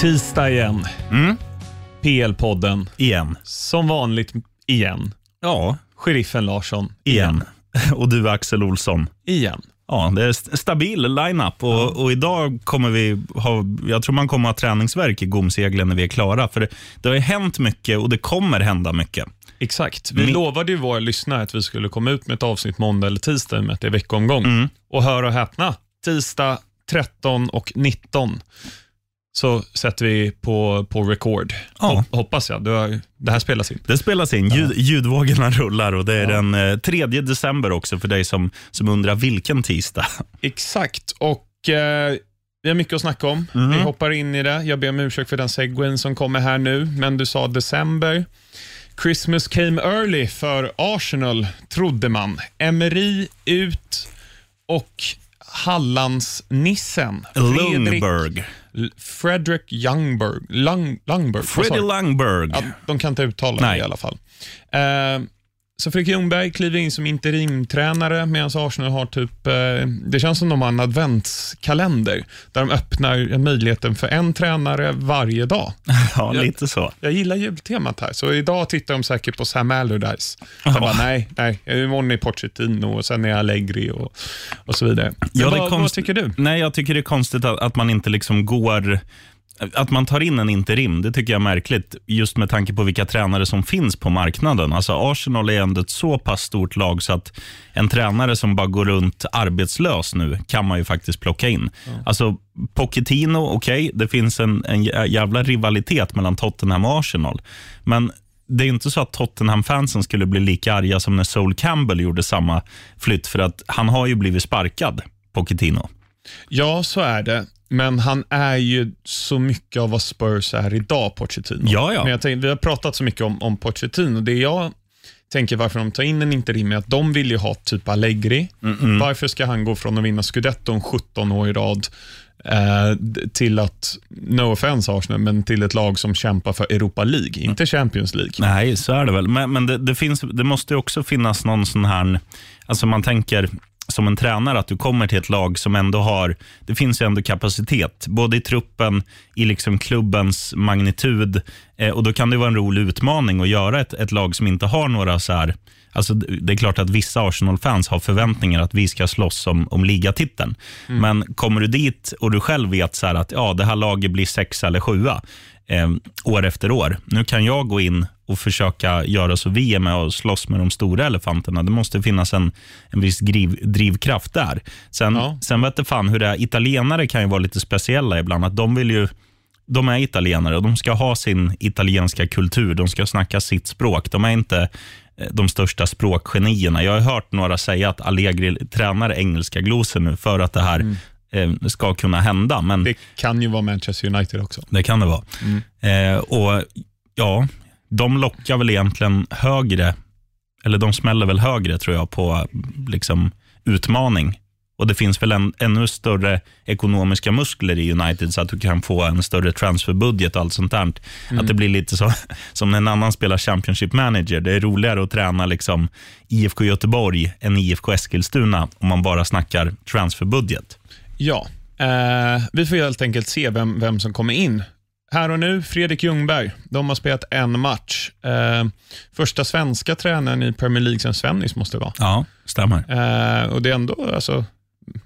Tisdag igen. Mm. PL-podden. Igen. Som vanligt igen. Ja, Sheriffen Larsson. igen. Och du Axel Olsson. Igen. Ja, det är st- stabil line-up och, och idag kommer vi ha, jag tror man kommer ha träningsverk i gomseglen när vi är klara. För det, det har ju hänt mycket och det kommer hända mycket. Exakt. Vi Min- lovade ju våra lyssnare att vi skulle komma ut med ett avsnitt måndag eller tisdag med att det är veckomgång. Mm. Och hör och häpna, tisdag 13 och 19 så sätter vi på, på record. Ja. Hop- hoppas jag. Det, här spelas in. Det spelas in, ljud, ljudvågorna rullar och det är den eh, 3 december också för dig som, som undrar vilken tisdag. Exakt. Och eh, Vi har mycket att snacka om. Mhm. Vi hoppar in i det. Jag ber om ursäkt för den segwayn som kommer här nu, men du sa december. Christmas came early för Arsenal, trodde man. Emery ut och Hallandsnissen. Fredrik- Lundberg. L- Fredrik Youngberg. Lung, Lungberg. du? Lundberg. Ja, de kan inte uttala Nej. det i alla fall. Eh, så Fredrik Ljungberg kliver in som interimtränare medan Arsenal har typ, eh, det känns som de har en adventskalender där de öppnar möjligheten för en tränare varje dag. Ja, lite så. Jag gillar jultemat här, så idag tittar de säkert på Sam Allardyce. Jag bara, nej, nej, imorgon är Pochettino och sen är Allegri och, och så vidare. Ja, Ja, vad, konst- vad tycker du? Nej, jag tycker det är konstigt att, att man inte liksom går... Att man tar in en interim, det tycker jag är märkligt. Just med tanke på vilka tränare som finns på marknaden. Alltså Arsenal är ändå ett så pass stort lag så att en tränare som bara går runt arbetslös nu kan man ju faktiskt plocka in. Alltså Pochettino, okej, det finns en, en jä- jävla rivalitet mellan Tottenham och Arsenal. Men det är inte så att Tottenham-fansen skulle bli lika arga som när Sol Campbell gjorde samma flytt, för att han har ju blivit sparkad, Pochettino. Ja, så är det. Men han är ju så mycket av vad Spurs är idag, Pochettino. Ja, ja. Men jag tänker, vi har pratat så mycket om, om Pochettino. Det jag tänker varför de tar in en interim är att de vill ju ha typ Allegri. Varför ska han gå från att vinna scudetton 17 år i rad eh, till att, no offense Arsenal, men till ett lag som kämpar för Europa League, inte Champions League. Nej, så är det väl. Men, men det, det, finns, det måste ju också finnas någon sån här... Alltså man tänker som en tränare att du kommer till ett lag som ändå har... Det finns ju ändå kapacitet, både i truppen, i liksom klubbens magnitud. Eh, och Då kan det vara en rolig utmaning att göra ett, ett lag som inte har några så här... Alltså det är klart att vissa Arsenal-fans har förväntningar att vi ska slåss om, om ligatiteln. Men kommer du dit och du själv vet så att ja, det här laget blir sexa eller sjua eh, år efter år. Nu kan jag gå in och försöka göra så vi är med och slåss med de stora elefanterna. Det måste finnas en, en viss driv, drivkraft där. Sen, Ja. sen vet jag fan hur det är. Italienare kan ju vara lite speciella ibland. Att de vill ju de är italienare och de ska ha sin italienska kultur. De ska snacka sitt språk. De är inte eh, de största språkgenierna. Jag har hört några säga att Allegri tränar engelska glosor nu för att det här eh, ska kunna hända. Men Det kan ju vara Manchester United också. det kan det vara. Eh, och ja, De lockar väl egentligen högre, eller de smäller väl högre tror jag på liksom, utmaning. Och Det finns väl en, ännu större ekonomiska muskler i United så att du kan få en större transferbudget och allt sånt där. Att det blir lite så, som när en annan spelar Championship Manager. Det är roligare att träna liksom IFK Göteborg än IFK Eskilstuna om man bara snackar transferbudget. Ja, eh, vi får helt enkelt se vem, vem som kommer in. Här och nu, Fredrik Ljungberg. De har spelat en match. Eh, första svenska tränaren i Premier League sen Svennis måste det vara. Ja, stämmer. Eh, och det är ändå, alltså,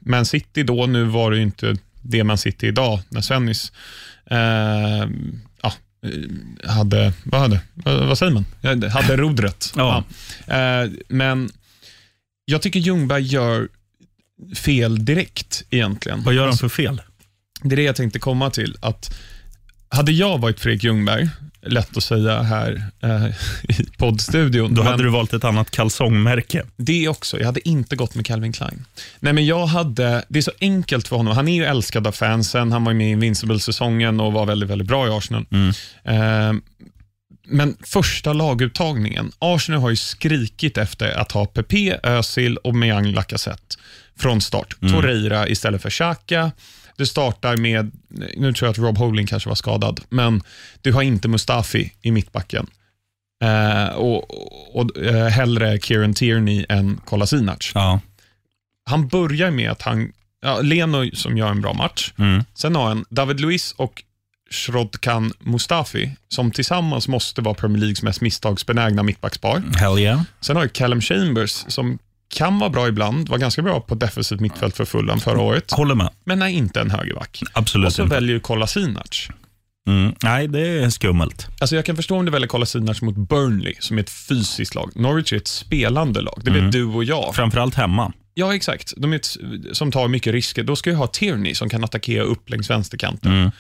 Man City då, nu var det ju inte det Man City idag, när Svennis eh, ja, eh, hade, vad hade, vad, säger man? Hade rodret. Ja. Ja. Eh, men jag tycker Ljungberg gör fel direkt egentligen. Vad gör de för fel? Det är det jag tänkte komma till. Att hade jag varit Fredrik Ljungberg, lätt att säga här eh, i poddstudion, Då hade du valt ett annat kalsongmärke. det också. Jag hade inte gått med Calvin Klein. Nej, men jag hade, det är så enkelt för honom. Han är ju älskad av fansen. Han var med i Invincible-säsongen och var väldigt, väldigt bra i Arsenal. Eh, men första laguttagningen. Arsenal har ju skrikit efter att ha Pepe, Özil och Meyang Lacazette från start. Torreira istället för Xhaka. Du startar med, nu tror jag att Rob Holding kanske var skadad, men du har inte Mustafi i mittbacken. Eh, och, och, eh, hellre Kieran Tierney än Kolasinac. Ja. Han börjar med att han, ja, Leno som gör en bra match. Mm. Sen har han David Luiz och Shrodkan Mustafi, som tillsammans måste vara Premier Leagues mest misstagsbenägna mittbackspar. Hell yeah. Sen har du Callum Chambers, som kan vara bra ibland, var ganska bra på defensivt mittfält för Fulham förra året, Håller med. men är inte en högerback. Absolut Och så inte. väljer du Kolasinac. Mm. Nej, det är skummelt. Alltså jag kan förstå om du väljer Kolasinac mot Burnley, som är ett fysiskt lag. Norwich är ett spelande lag, det vet du och jag. Framförallt hemma. Ja, exakt. De är ett, som tar mycket risker. Då ska jag ha Tierney som kan attackera upp längs vänsterkanten. Mm.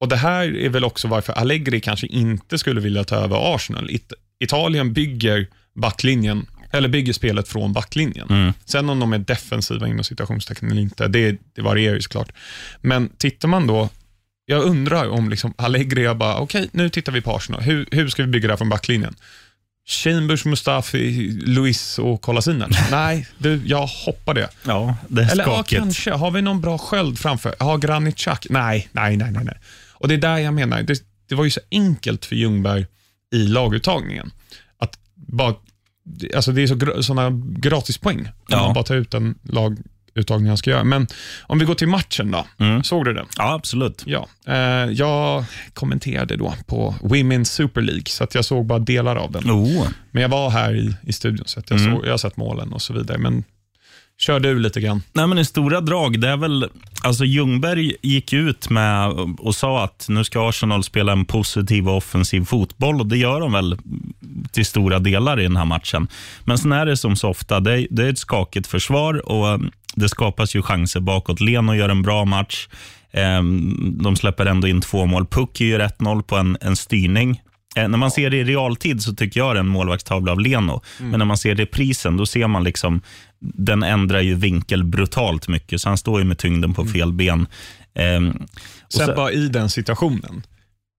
Och Det här är väl också varför Allegri kanske inte skulle vilja ta över Arsenal. It Italien bygger backlinjen, eller bygger spelet från backlinjen. Mm. Sen om de är defensiva inom citationstecken eller inte, det, det varierar ju såklart. Men tittar man då, jag undrar om liksom Allegri är bara, okej, nu tittar vi på Arsenal. Hur, hur ska vi bygga det här från backlinjen? Chambers, Mustafi, Luis och Kolasinac? Nej, du, jag hoppar det. Ja, det är Eller ja, skakigt. kanske. Har vi någon bra sköld framför? Har Granit Xhaka? Nej, nej, nej, nej, nej. Och det är där jag menar, det, det var ju så enkelt för Ljungberg i laguttagningen. Att bara, alltså det är så såna gratispoäng om Ja. man bara tar ut en laguttagning han ska göra. Men om vi går till matchen då. Mm. Såg du den? Ja, absolut. Ja. Eh, jag kommenterade då på Women's Super League, så jag såg bara delar av den. Oh. Men jag var här i, i studion, så jag, Mm. såg, jag har sett målen och så vidare. Men kör du lite grann. Nej, men I stora drag, det är väl... Alltså Ljungberg gick ut med och sa att nu ska Arsenal spela en positiv och offensiv fotboll och det gör de väl till stora delar i den här matchen. Men sen är det som så ofta, det är, det är ett skakigt försvar och det skapas ju chanser bakåt. Leno gör en bra match. Ehm, De släpper ändå in två mål. Pucky gör 1-0 på en, en styrning. Eh, När man ser det i realtid så tycker jag det är en målvaktstavla av Leno. Men när man ser reprisen, då ser man liksom den ändrar ju vinkel brutalt mycket, så han står ju med tyngden på fel ben. Ehm, Sen så- bara i den situationen.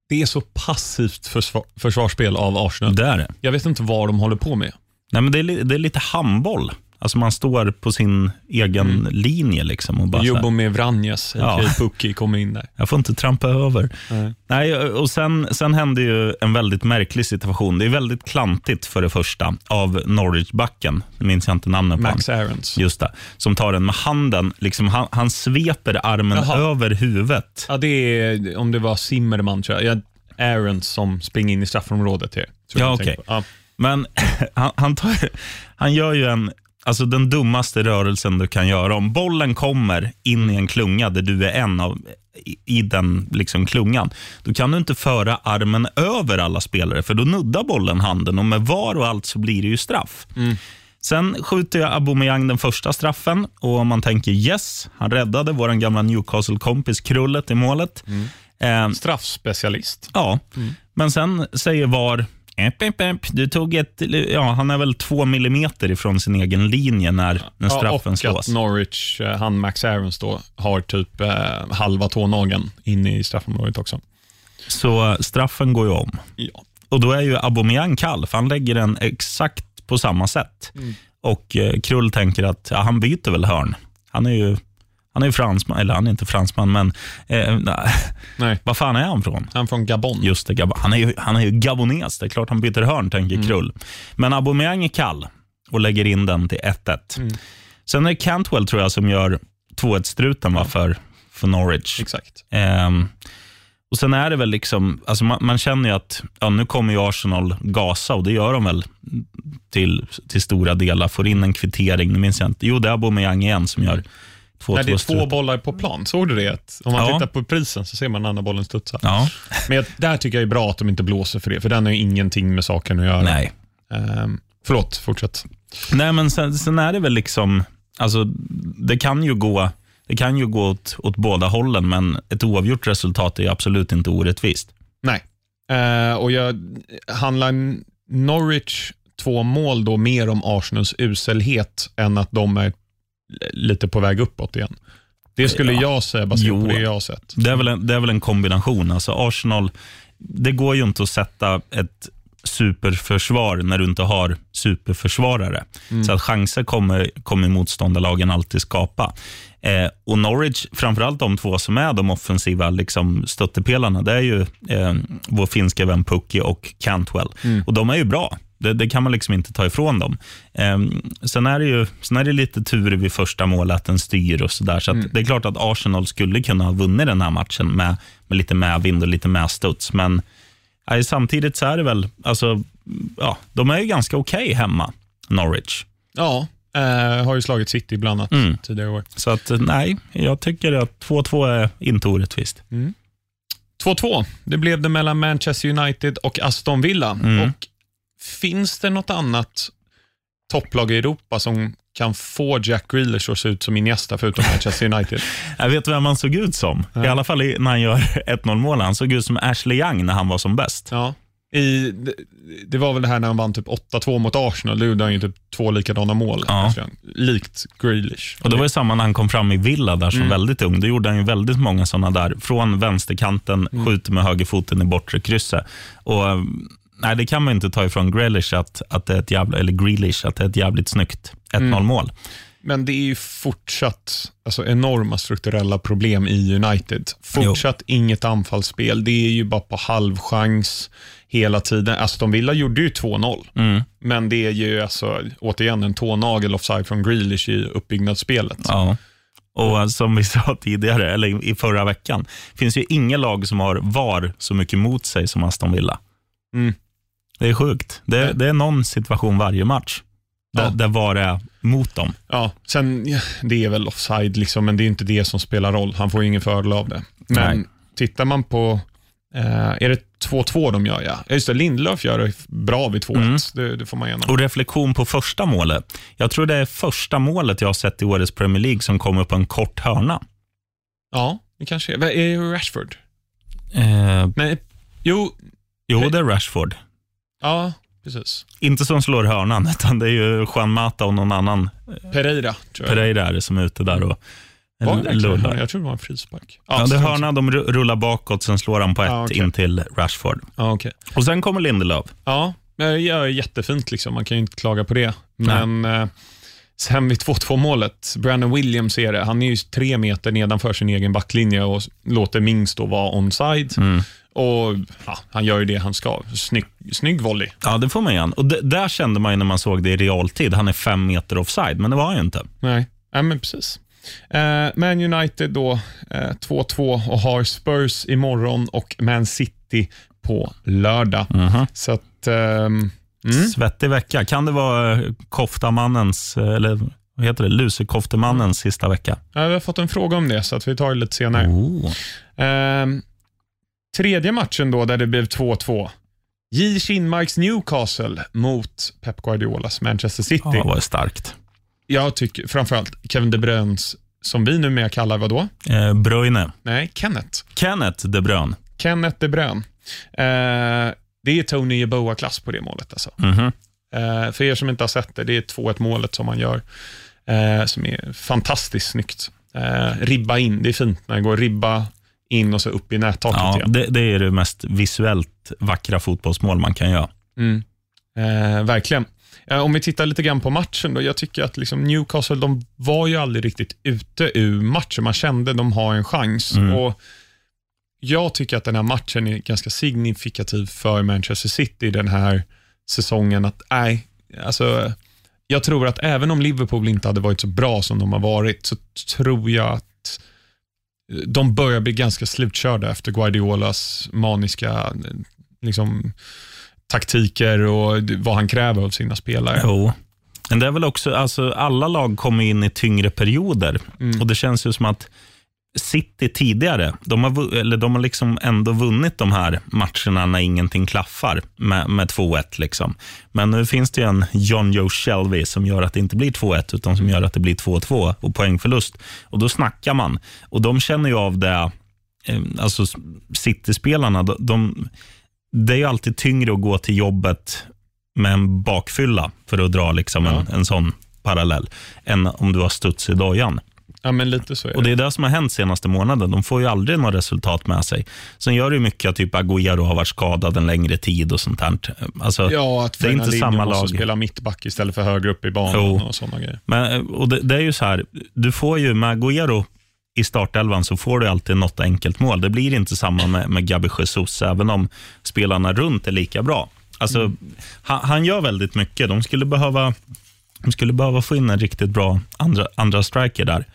Det är så passivt försvar, försvarsspel av Arsenal. det är det. Jag vet inte vad de håller på med. Nej, men det, är, det är lite handboll. Alltså man står på sin egen linje. Liksom och bara med Vranjes, Ja. Pucki kommer in där. jag får inte trampa över. Nej. Nej, och sen, sen hände ju en väldigt märklig situation. Det är väldigt klantigt för det första av Norwich-backen. Minns jag inte namnet på Max. Aarons. Just det. Som tar den med handen. Liksom han, han sveper armen Jaha. över huvudet. Ja, det är, om det var Zimmerman tror jag. Ja, Aarons som springer in i straffområdet här. Ja, okej. på. Ja. Men han, han, tar, han gör ju en, alltså den dummaste rörelsen du kan göra. Om bollen kommer in i en klunga där du är en av i, den liksom klungan, då kan du inte föra armen över alla spelare, för då nuddar bollen handen och med VAR och allt så blir det ju straff. Sen skjuter jag Aubameyang den första straffen och man tänker yes, han räddade vår gamla Newcastle-kompis Krullet i målet. Eh, Straffspecialist. Ja, Mm. men sen säger VAR, epp, epp, epp, du tog ett, ja, han är väl två millimeter ifrån sin egen linje när, när straffen ja, och slås. att Norwich, eh, han Max Aarons då, har typ eh, halva tånageln inne i straffområdet också. Så straffen går ju om. Ja. Och då är ju Aubameyang kall, för han lägger den exakt på samma sätt. Mm. Och eh, Krull tänker att ja, han byter väl hörn. Han är ju han är ju fransman, eller han är inte fransman, men eh, nej, vad fan är han från? han är från Gabon. Just det, Gab- han är ju, han är ju gabones. Det är klart han byter hörn, tänker Mm. Krull. Men Aubameyang är kall och lägger in den till 1-1. Mm. Sen är det Cantwell, tror jag, som gör 2-1-struten va, för, för Norwich. Exakt. Ehm, och Sen är det väl liksom, alltså man, man känner ju att ja, nu kommer ju Arsenal gasa och det gör de väl till, till stora delar. Får in en kvittering, nu minns jag inte. Jo, det är Aubameyang igen som gör 2-2 När det är två bollar på plan, såg du det? Om man Ja. tittar på prisen så ser man andra bollen studsa. Ja, Men där tycker jag är bra att de inte blåser för det, för den har ju ingenting med saken att göra. nej. Ehm, förlåt, fortsätt. Nej, men sen, sen är det väl liksom, alltså det kan ju gå, det kan ju gå åt, åt båda hållen, men ett oavgjort resultat är absolut inte orättvist. Nej. Eh, och jag handlar Norwich två mål då mer om Arsenals uselhet än att de är lite på väg uppåt igen. Det skulle Ja. jag säga baserat Jo. på det jag har sett. Det är väl en, det är väl en kombination. Alltså Arsenal, det går ju inte att sätta ett superförsvar när du inte har superförsvarare. Så att chanser kommer, kommer motståndarlagen alltid skapa. Eh, och Norwich, framförallt de två som är de offensiva liksom, stöttepelarna, det är ju eh, vår finska vän Pukki och Cantwell. Och de är ju bra. Det, det, kan man liksom inte ta ifrån dem. Um, sen, är det ju, sen är det lite tur vid första målet, att den styr och sådär. Så, mm. det är klart att Arsenal skulle kunna ha vunnit den här matchen med, med lite medvind och lite medstuds. Men nej, samtidigt så är det väl, alltså, ja, de är ju ganska okej okay hemma, Norwich. Ja, eh, har ju slagit City bland annat mm. tidigare år. Så att, nej, jag tycker att 2-2 är inte orättvist. Mm. 2-2, det blev det mellan Manchester United och Aston Villa. Mm. Och Finns det något annat topplag i Europa som kan få Jack Grealish att se ut som Iniesta förutom Manchester United? jag vet vem han såg ut som. Ja. I alla fall när han gör 1-0 mål. Han såg ut som Ashley Young när han var som bäst. Ja. I, det var väl det här när han vann typ 8-2 mot Arsenal. Då gjorde han ju typ två likadana mål. Ja. Likt Grealish. Och Det var ju samma när han kom fram i Villa där som mm. väldigt ung. Då gjorde han ju väldigt många sådana där. Från vänsterkanten, mm. skjuter med högerfoten i bortre krysset. Och, nej, det kan man inte ta ifrån Grealish att, att det är ett jävla, eller Grealish, att det är ett jävligt snyggt 1-0 mm. Men det är ju fortsatt alltså, enorma strukturella problem i United. Fortsatt jo. inget anfallsspel. Det är ju bara på halvchans hela tiden. Aston Villa gjorde ju 2-0, mm. men det är ju alltså, återigen en tånagel offside från Grealish i uppbyggnadsspelet. Ja. Och som vi sa tidigare, eller i förra veckan, finns ju inga lag som har VAR så mycket mot sig som Aston Villa. Mm. Det är sjukt. Det, det, är någon situation varje match där, ja. där VAR är mot dem. Ja, sen det är väl offside, liksom, men det är inte det som spelar roll. Han får ingen fördel av det. Men Nej. tittar man på, eh, är det 2-2 de gör ja. Just det, Lindelöf gör det bra vid 2-1. Mm. Det, det, får man gärna. Och reflektion på första målet. Jag tror det är första målet jag har sett i årets Premier League som kommer på en kort hörna. Ja, det kanske är. Är det Rashford? Eh, Nej, jo. Jo, det är Rashford. Ja, precis. Inte som slår hörnan, utan det är ju Juan Mata och någon annan. Pereira, tror jag. Pereira är det som är ute där och var det lullar. Jag tror det var en frispark. Ja, ja det hörna, de rullar bakåt, sen slår han på ett ja, okay. in till Rashford. Ja, okay. Och sen kommer Lindelöf. Ja, det gör jättefint. Liksom. Man kan ju inte klaga på det. Men eh, sen vid 2-2 målet, Brandon Williams är det. Han är ju tre meter nedanför sin egen backlinje och låter Mings då vara onside. Mm. Och ja, Han gör ju det han ska. Snygg, snygg volley. Ja, det får man igen. Och där kände man ju när man såg det i realtid. Han är fem meter offside, men det var han ju inte. Nej, ja, men precis. Eh, Man United då 2-2 eh, och har Spurs imorgon och Man City på lördag. Mm -hmm. Så att, ehm, mm. Svettig vecka. Kan det vara eh, koftamannens, eller vad heter det, lusekoftemannens sista vecka? Ja, vi har fått en fråga om det, så att vi tar det lite senare. Oh. Eh, tredje matchen då, där det blev 2-2. J. Kinmarks Newcastle mot Pep Guardiolas Manchester City. Ja, det var starkt. Jag tycker framförallt Kevin De Bruynes, som vi numera kallar vad då? Eh, Bruyne. Nej, Kenneth. Kenneth De Bruyne. Kenneth De Bruyne. Eh, det är Tony Yeboah-klass på det målet. Alltså. Mm -hmm. eh, för er som inte har sett det, det är 2-1 målet som han gör, eh, som är fantastiskt snyggt. Eh, ribba in, det är fint när det går ribba in och så upp i nättaket ja, igen. Det, det, är det mest visuellt vackra fotbollsmål man kan göra. Mm. Eh, verkligen. Eh, om vi tittar lite grann på matchen, då, jag tycker att liksom Newcastle de var ju aldrig riktigt ute ur matchen. Man kände att de har en chans. Mm. Och Jag tycker att den här matchen är ganska signifikativ för Manchester City den här säsongen. Att, nej, alltså, jag tror att även om Liverpool inte hade varit så bra som de har varit, så tror jag att de börjar bli ganska slutkörda efter Guardiolas maniska liksom, taktiker och vad han kräver av sina spelare. Jo. Men det är väl också, alltså, alla lag kommer in i tyngre perioder mm. och det känns ju som att City tidigare, de har, eller de har liksom ändå vunnit de här matcherna när ingenting klaffar med, med 2-1. Liksom. Men nu finns det en John Joe Shelby som gör att det inte blir 2-1 utan som gör att det blir 2-2 och poängförlust. Och Då snackar man. Och De känner ju av det, eh, alltså City-spelarna, de, de det är ju alltid tyngre att gå till jobbet med en bakfylla, för att dra liksom ja. en, en sån parallell, än om du har studs i dojan. Ja, men lite så är det. Och Det är det som har hänt senaste månaden. De får ju aldrig något resultat med sig. Sen gör det ju mycket att typ Agüero har varit skadad en längre tid och sånt här. Alltså, ja, att det är inte samma lag. måste spela mittback istället för högre upp i banan jo. och sådana grejer. Men, och det, det, är ju så här, du får ju med Agüero i startelvan så får du alltid något enkelt mål. Det blir inte samma med, med Gabi Jesus, även om spelarna runt är lika bra. Alltså, mm. han, han, gör väldigt mycket. De skulle behöva, de skulle behöva få in en riktigt bra andra, andra striker där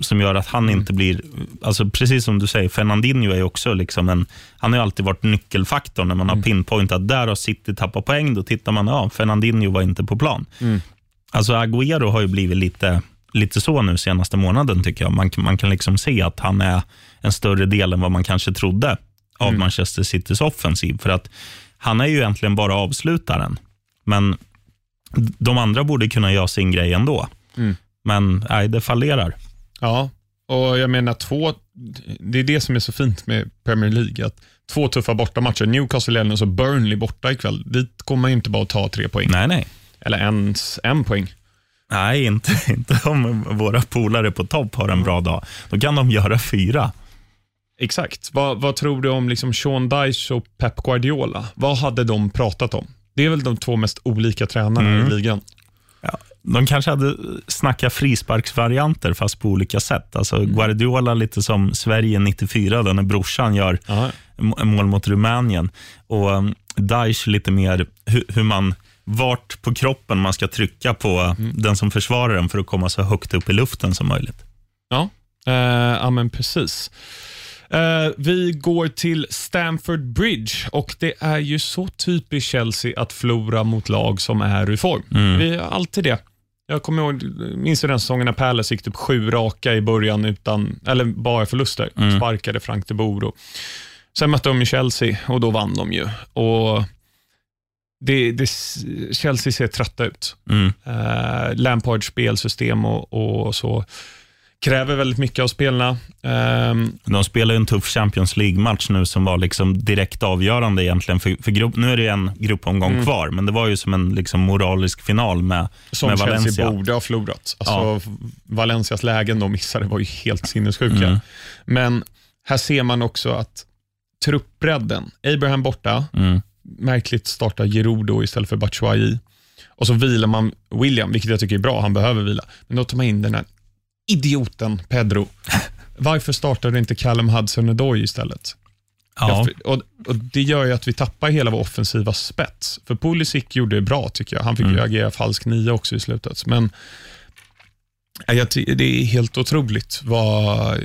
som gör att han inte blir, alltså precis som du säger, Fernandinho är också liksom en, han har alltid varit nyckelfaktorn när man har mm. pinpointat, där har City tappat poäng, då tittar man, ja, Fernandinho var inte på plan. Mm. Alltså Agüero har ju blivit lite, lite så nu senaste månaden tycker jag. Man, man kan liksom se att han är en större del än vad man kanske trodde av mm. Manchester Citys offensiv. För att han är ju egentligen bara avslutaren. Men de andra borde kunna göra sin grej ändå. Mm. Men nej, det fallerar. Ja, och jag menar två, det är det som är så fint med Premier League. Att två tuffa bortamatcher, Newcastle eller och Burnley borta ikväll. Dit kommer man inte bara att ta tre poäng. Nej, nej. Eller ens en poäng. Nej, inte, inte om våra polare på topp har en bra dag. Då kan de göra fyra. Exakt. Vad, vad tror du om liksom Sean Dyche och Pep Guardiola? Vad hade de pratat om? Det är väl de två mest olika tränarna mm. i ligan. De kanske hade snackat frisparksvarianter, fast på olika sätt. Alltså mm. Guardiola lite som Sverige 94, när brorsan gör Aha. mål mot Rumänien. Och um, Daesh lite mer hur, hur, man, vart på kroppen man ska trycka på mm. den som försvarar den för att komma så högt upp i luften som möjligt. Ja, eh, ja men precis. Uh, vi går till Stamford Bridge och det är ju så typiskt Chelsea att förlora mot lag som är i form. Mm. Vi har alltid det. Jag kommer ihåg, minns du den säsongen när Palace gick typ sju raka i början, utan, eller bara förluster. Mm. Sparkade Frank de Boer. Och, sen mötte de Chelsea och då vann de ju. Och det, det, Chelsea ser trötta ut. Mm. Uh, Lampards spelsystem och, och så kräver väldigt mycket av spelarna. Um, de spelar en tuff Champions League-match nu som var liksom direkt avgörande egentligen. För, för grupp, nu är det en gruppomgång mm. kvar, men det var ju som en liksom moralisk final med, som med Valencia. Som Chelsea borde ha förlorat. Alltså, ja. Valencias lägen de missade var ju helt sinnessjuka. Mm. Men här ser man också att truppbredden, Abraham borta, mm. märkligt startar Giroud istället för Batshuayi. Och så vilar man William, vilket jag tycker är bra, han behöver vila. Men då tar man in den här idioten Pedro. Varför startade inte Callum Hudson-Odoi istället? Ja. Och, och, Det gör ju att vi tappar hela vår offensiva spets. För Pulisic gjorde det bra tycker jag. Han fick mm. ju agera falsk nia också i slutet. Men det är helt otroligt vad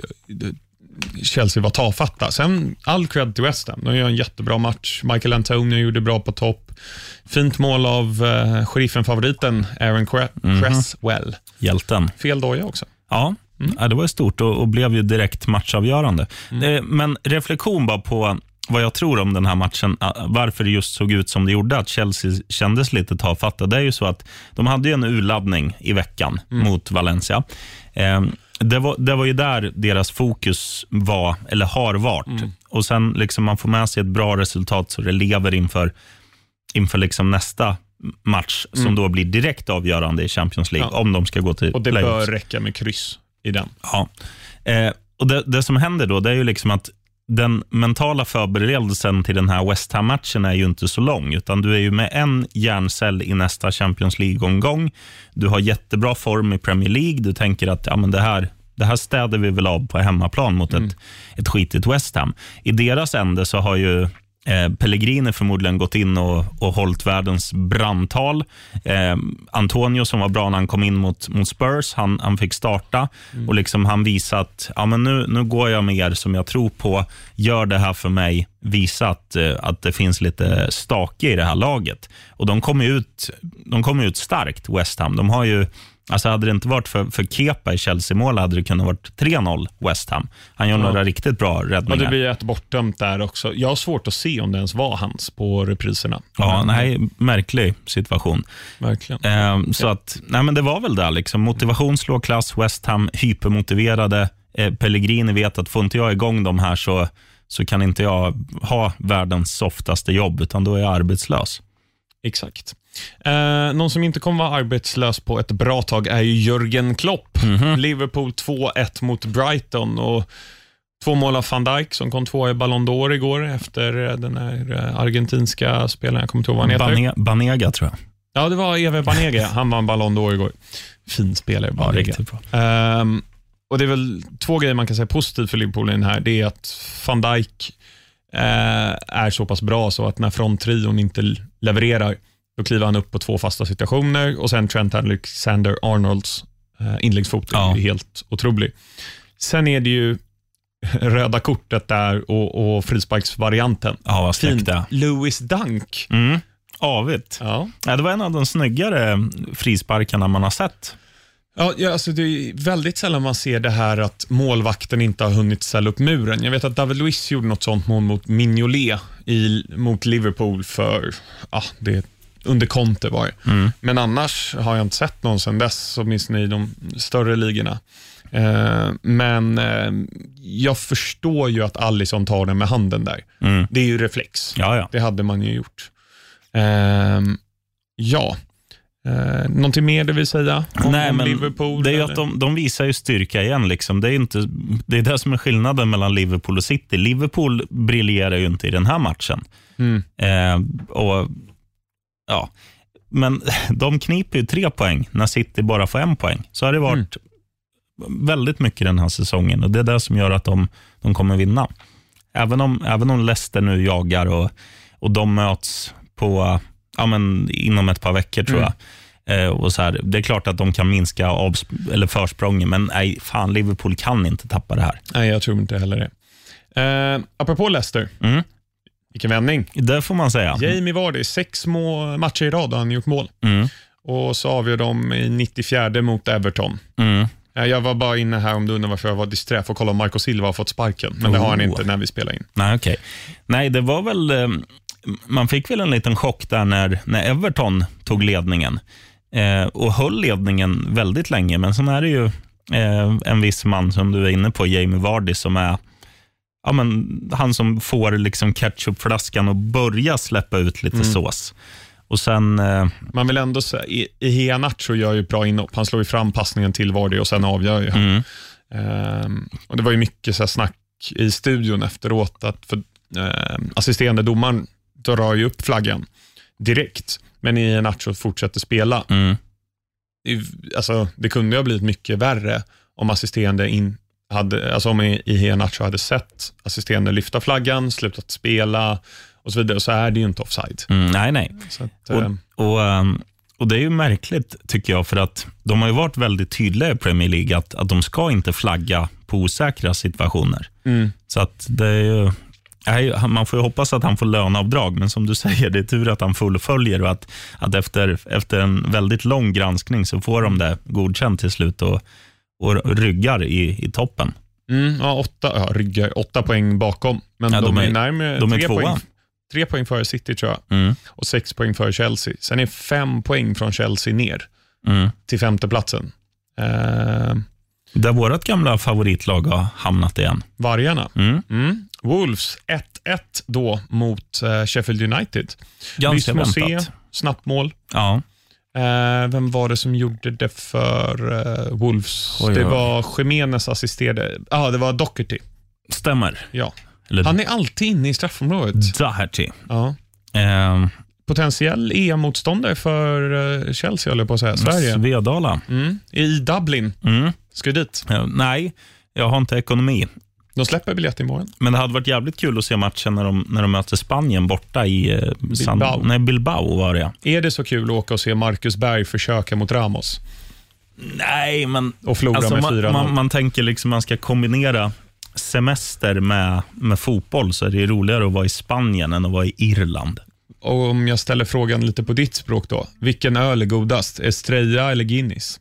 Chelsea var tafatta. Sen all cred till West Ham. De gör en jättebra match. Michael Antonio gjorde bra på topp. Fint mål av uh, sheriffen-favoriten Aaron. Cresswell. Mm. Hjälten. Fel doja också. Ja, mm. det var stort och, och, blev ju direkt matchavgörande. Mm. Eh, men reflektion bara på vad jag tror om den här matchen, eh, varför det just såg ut som det gjorde, att Chelsea kändes lite tafatta. Det är ju så att de hade en urladdning i veckan mm. mot Valencia. Eh, det var, det var ju där deras fokus var, eller har varit. Mm. Och sen liksom man får med sig ett bra resultat så det lever inför, inför liksom nästa match mm. som då blir direkt avgörande i Champions League, ja. om de ska gå till Och Det playoffs. bör räcka med kryss i den. Ja. Eh, och det, det, som händer då, det är ju liksom att den mentala förberedelsen till den här West Ham-matchen är ju inte så lång, utan du är ju med en hjärncell i nästa Champions League-omgång. Du har jättebra form i Premier League. Du tänker att ja, men det, här, det här städer vi väl av på hemmaplan mot mm. ett, ett skitigt West Ham. I deras ände så har ju Eh, Pellegrini förmodligen gått in och, och hållit världens brandtal. Eh, Antonio som var bra när han kom in mot, mot Spurs, han, han fick starta mm. och liksom han visade att ja, men nu, nu går jag med er som jag tror på. Gör det här för mig. Visa att, eh, att det finns lite stake i det här laget. Och De kommer ut, de kom ut starkt, West Ham. De har ju Alltså hade det inte varit för, för Kepa i Chelsea-mål hade det kunnat vara 3-0 West Ham. Han gör ja. några riktigt bra räddningar. Ja, det blir ett bortdömt där också. Jag har svårt att se om det ens var hans på repriserna. Ja, men, nej, märklig situation. Verkligen. Eh, så ja. att, nej, men det var väl där. Liksom. Motivation slår klass, West Ham hypermotiverade. Eh, Pellegrini vet att får inte jag igång de här så, så kan inte jag ha världens softaste jobb, utan då är jag arbetslös. Exakt. Eh, någon som inte kommer vara arbetslös på ett bra tag är ju Jörgen Klopp. Mm -hmm. Liverpool 2-1 mot Brighton. och Två mål av van Dijk som kom två i Ballon d'Or igår efter den här eh, argentinska spelaren. Jag kommer inte ihåg vad han heter. Banega, tror jag. Ja, det var Eve Banega. Han vann Ballon d'Or igår. Fin spelare, Banega. Ja, riktigt bra. Um, och Det är väl två grejer man kan säga positivt för Liverpool i den här. Det är att van Dijk eh, är så pass bra så att när fronttrion inte levererar, då kliver han upp på två fasta situationer och sen Trent Alexander-Arnolds eh, inläggsfot är Ja. ju helt otrolig. Sen är det ju röda kortet där och, och frisparksvarianten. Ja, vad Fint. Lewis Dunk. Mm. Avigt. Ja. Ja, det var en av de snyggare frisparkarna man har sett. Ja, ja, alltså det är väldigt sällan man ser det här att målvakten inte har hunnit ställa upp muren. Jag vet att David Luiz gjorde något sånt mål mot Mignolet i, mot Liverpool för, ja, det, under Conte var det. Men annars har jag inte sett någon sedan dess, åtminstone i de större ligorna. Eh, men eh, jag förstår ju att Alisson tar den med handen där. Mm. Det är ju reflex. Ja, ja. Det hade man ju gjort. Ehm, ja. Uh, någonting mer du vill säga om, Nej, om men Liverpool? det är eller? att de, de visar ju styrka igen. Liksom. Det, är inte, det är det som är skillnaden mellan Liverpool och City. Liverpool briljerar ju inte i den här matchen. Mm. Eh, och, ja. Men de kniper ju tre poäng när City bara får en poäng. Så har det varit väldigt mycket den här säsongen och det är det som gör att de, de kommer vinna. Även om, även om Leicester nu jagar och, och de möts på, ja, men inom ett par veckor tror jag. Eh, och så här, det är klart att de kan minska avsp- eller försprången, men nej, fan, Liverpool kan inte tappa det här. Nej, jag tror inte heller det. Uh, apropå Leicester, Mm. vilken vändning. Det får man säga. Jamie Vardy, sex små matcher i rad har han gjort mål. Mm. Och så avgör de i 94 mot Everton. Mm. Eh, Jag var bara inne här om du undrar varför jag var disträ för att kolla om Marco Silva har fått sparken, men det har han Oh. inte när vi spelar in. Nej, okej. Nej, det var väl... eh, Man fick väl en liten chock där när, när Everton tog ledningen eh, och höll ledningen väldigt länge. Men sen är det ju eh, en viss man som du är inne på, Jamie Vardy, som är ja, men, han som får liksom ketchupflaskan och börja släppa ut lite sås. Och sen... Eh, Man vill ändå säga, I- Iheanacho gör ju bra inhopp. Han slår ju fram passningen till Vardy och sen avgör ju han. mm, Ehm, och Det var ju mycket så snack i studion efteråt att för, ehm, assisterande domaren drar ju upp flaggan direkt, men Iheanacho fortsätter spela. mm, Alltså, det kunde ju ha blivit mycket värre om assisterande in, hade, alltså om Iheanacho hade sett assisterande lyfta flaggan, slutat spela och så vidare, så är det ju inte offside. mm, nej, nej. Att, Och, ehm, och, ehm, och Det är ju märkligt, tycker jag, för att de har ju varit väldigt tydliga i Premier League att, att de ska inte flagga på osäkra situationer. mm. Så att det är ju, man får ju hoppas att han får löneavdrag, men som du säger, det är tur att han fullföljer och att, att efter, efter en väldigt lång granskning så får de det godkänt till slut och, och ryggar i, i toppen. Mm, ja, åtta, ja, ryggar, åtta poäng bakom, men Ja, de, de är är- närmare de är tre, tvåa. poäng, tre poäng före City tror jag Mm, och sex poäng före Chelsea. Sen är fem poäng från Chelsea ner mm. till femteplatsen. Eh, Där vårt gamla favoritlag har hamnat igen. vargarna. Mm. Mm. Wolves 1-1 då mot eh, Sheffield United. Ganska Lys väntat. snabbt mål. Ja. Eh, vem var det som gjorde det för eh, Wolves? Oj, det var Jiménez assisterade. Ja, det var Doherty. Stämmer. Ja. Eller Han är alltid inne i straffområdet. Doherty. Ja. Eh, potentiell EM-motståndare för Chelsea, håller jag på att säga. Sverige. Svedala. Mm. I Dublin. Mm. Ska vi dit? Eh, nej, jag har inte ekonomi. De släpper biljett imorgon. Men det hade varit jävligt kul att se matchen när de, när de möter Spanien borta i eh, San, Bilbao. nej, Bilbao. var det. Är det så kul att åka och se Marcus Berg försöka mot Ramos Nej, men och förlora alltså, med man, 4-0? man, man tänker liksom man ska kombinera semester med, med fotboll, så är det roligare att vara i Spanien än att vara i Irland. Och om jag ställer frågan lite på ditt språk då. Vilken öl är godast? Estrella eller Guinness?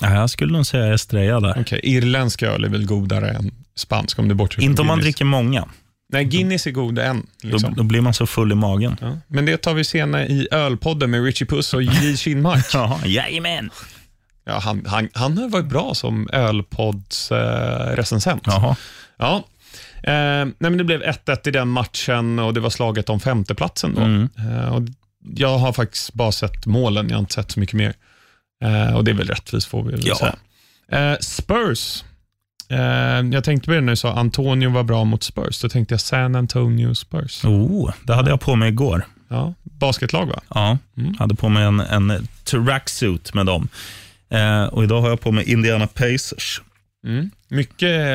Ja, jag skulle nog säga Estrella där. Okej, irländsk öl är väl godare än spansk om du bortser Inte om man dricker många. Nej, Guinness är god än. Då, Liksom. då blir man så full i magen. Ja. Men det tar vi senare i ölpodden med Richie Puss och J. Kinmark. Ja, jajamän. Ja, han, han, han har varit bra som ölpodds eh. Jaha. Ja. Eh, nej, men det blev 1-1 i den matchen och det var slaget om femteplatsen. Då. Mm. Eh, och jag har faktiskt bara sett målen, jag har inte sett så mycket mer. Eh, och Det är väl rättvist får vi väl Ja. säga. Eh, Spurs. Eh, jag tänkte på det när du sa Antonio var bra mot Spurs. Då tänkte jag San Antonio Spurs. Oh, det hade jag på mig igår. Ja, basketlag va? Ja, Mm. hade på mig en, en tracksuit med dem. Eh, och idag har jag på mig Indiana Pacers. Mm. Mycket,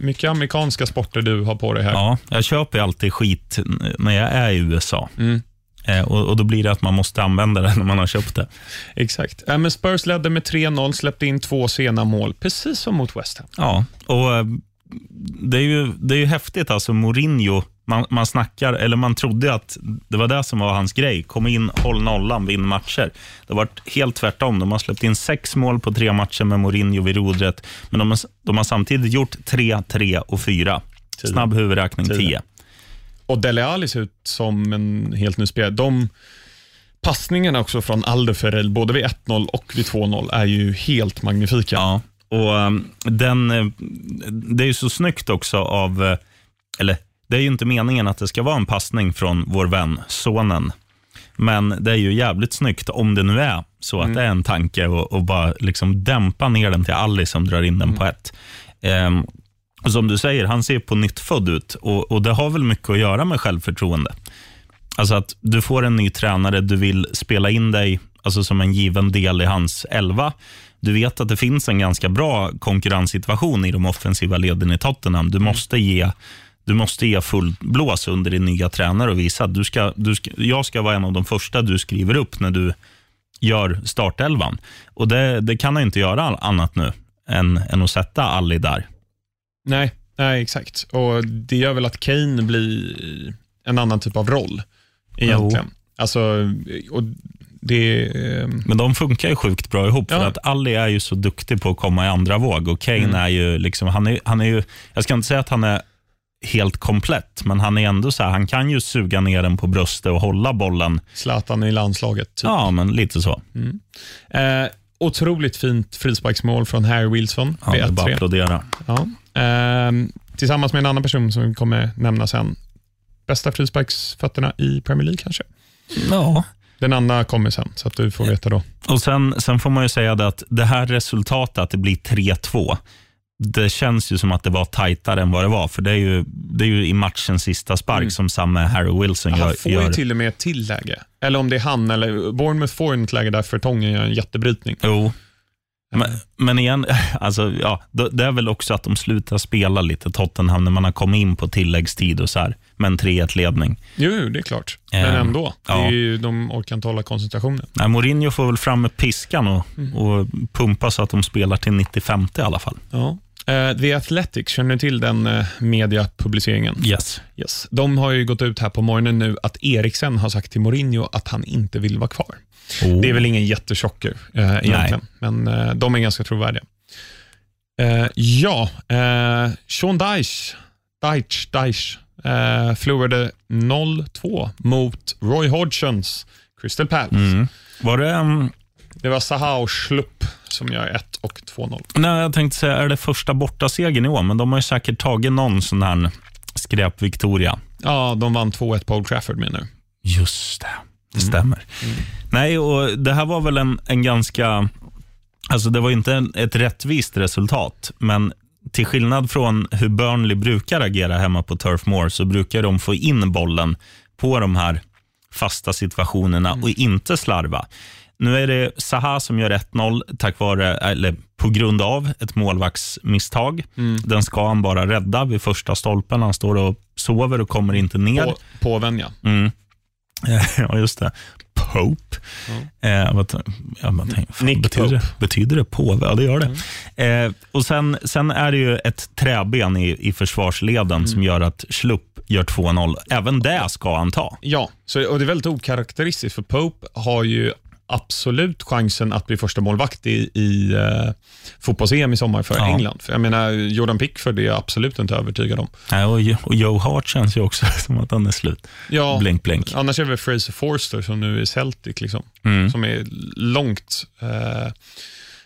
mycket amerikanska sporter du har på dig här. Ja, jag köper alltid skit när jag är i USA. Mm. Eh, och, och, Då blir det att man måste använda det när man har köpt det. Exakt. Äh, men Spurs ledde med 3-0, släppte in två sena mål, precis som mot West Ham. Ja, och eh, det är ju, det är ju häftigt. Alltså Mourinho, man, man snackar, eller man trodde att det var det som var hans grej. Kom in, håll nollan, vinn matcher. Det har varit helt tvärtom. De har släppt in sex mål på tre matcher med Mourinho vid rodret, men de, de har samtidigt gjort 3, 3 och 4. Snabb huvudräkning 10. Och Dele Alli ser ut som en helt ny spelare. De passningarna också från Alderferel, både vid 1-0 och vid 2-0, är ju helt magnifika. Ja, och um, den, eh, det är ju så snyggt också av, eh, eller det är ju inte meningen att det ska vara en passning från vår vän, sonen. Men det är ju jävligt snyggt om det nu är så att det är en tanke och, och bara liksom dämpa ner den till Ali som drar in den på ett. Och som du säger, han ser på nytt född ut och, och det har väl mycket att göra med självförtroende. Alltså att du får en ny tränare, du vill spela in dig alltså som en given del i hans elva. Du vet att det finns en ganska bra konkurrenssituation i de offensiva leden i Tottenham. Du måste ge, du måste ge full blås under din nya tränare och visa att du ska, du ska, jag ska vara en av de första du skriver upp när du gör startelvan. Och det, det kan han inte göra annat nu än, än att sätta Ali där. Nej, nej, exakt. Och Det gör väl att Kane blir en annan typ av roll egentligen. Alltså, och det... eh, Men de funkar ju sjukt bra ihop. Ja. För att Ali är ju så duktig på att komma i andra våg och Kane är ju liksom, han är, han är ju, jag ska inte säga att han är helt komplett, men han är ändå så här, han kan ju suga ner den på bröstet och hålla bollen. Zlatan i landslaget. Typ. Ja, men lite så. Eh, otroligt fint frisparksmål från Harry Wilson Ja, det är bara 1-3. applådera. Ja. Ehm, tillsammans med en annan person som vi kommer nämna sen. Bästa frisparksfötterna i Premier League kanske. Ja. Den andra kommer sen, så att du får veta då. Och sen, sen får man ju säga att det här resultatet, att det blir 3-2, det känns ju som att det var tajtare än vad det var. För det är ju, det är ju i matchens sista spark som samme Harry Wilson Han gör. får gör ju till och med ett tilläge. Eller om det är han, eller Bournemouth får ett läge där Fertongen gör en jättebrytning. Jo. Men, men igen, alltså, ja, det är väl också att de slutar spela lite Tottenham när man har kommit in på tilläggstid och så här, med en 3-1-ledning. Jo, det är klart. Men Ehm, ändå. Det ja. är ju, de orkar inte hålla koncentrationen. Nej, Mourinho får väl fram med piskan och, och pumpa så att de spelar till 95 i alla fall. Ja. Eh, The Athletic, känner du till den uh, mediapubliceringen? Yes. Yes. De har ju gått ut här på morgonen nu att Eriksen har sagt till Mourinho att han inte vill vara kvar. Oh. Det är väl ingen jättechocker eh, egentligen, men eh, de är ganska trovärdiga. Ja, Sean Dyche, Dyche, Dyche eh, förlorade 0-2 mot Roy Hodgsons Crystal Palace. Mm. Var det, um, Det var Zaha och Schlupp som gör 1 och 2-0. nej, jag tänkte säga, är det första bortasegern i år? Men de har ju säkert tagit någon sån här skräp-Victoria. Ja, de vann 2-1 på Old Trafford menar du? Just det, det stämmer. Nej, och det här var väl en, en ganska... Alltså det var inte en, ett rättvist resultat, men till skillnad från hur Burnley brukar agera hemma på Turf Moor så brukar de få in bollen på de här fasta situationerna och inte slarva. Nu är det Zaha som gör 1-0 tack vare, eller på grund av ett målvaktsmisstag. Den ska han bara rädda vid första stolpen. Han står och sover och kommer inte ner. På, påven ja. Mm. ja, just det. Pope. Eh, vad, ja, man tänker, fan, Nick betyder, Pope. det, betyder det påve? Ja, det gör det. Eh, och sen, sen är det ju ett träben i, i försvarsleden som gör att Schlupp gör 2-0. Även det ska han ta. Ja, så, och det är väldigt okaraktäristiskt för Pope har ju absolut chansen att bli första målvakt i, i uh, fotbolls-EM i sommar för Ja. England. För jag menar, Jordan Pickford är jag absolut inte övertygad om. Nej, och, och Joe Hart känns ju också som att han är slut. Ja, Blink, blink. Annars är det väl Fraser Forster som nu är Celtic, liksom, Mm. som är långt, eh,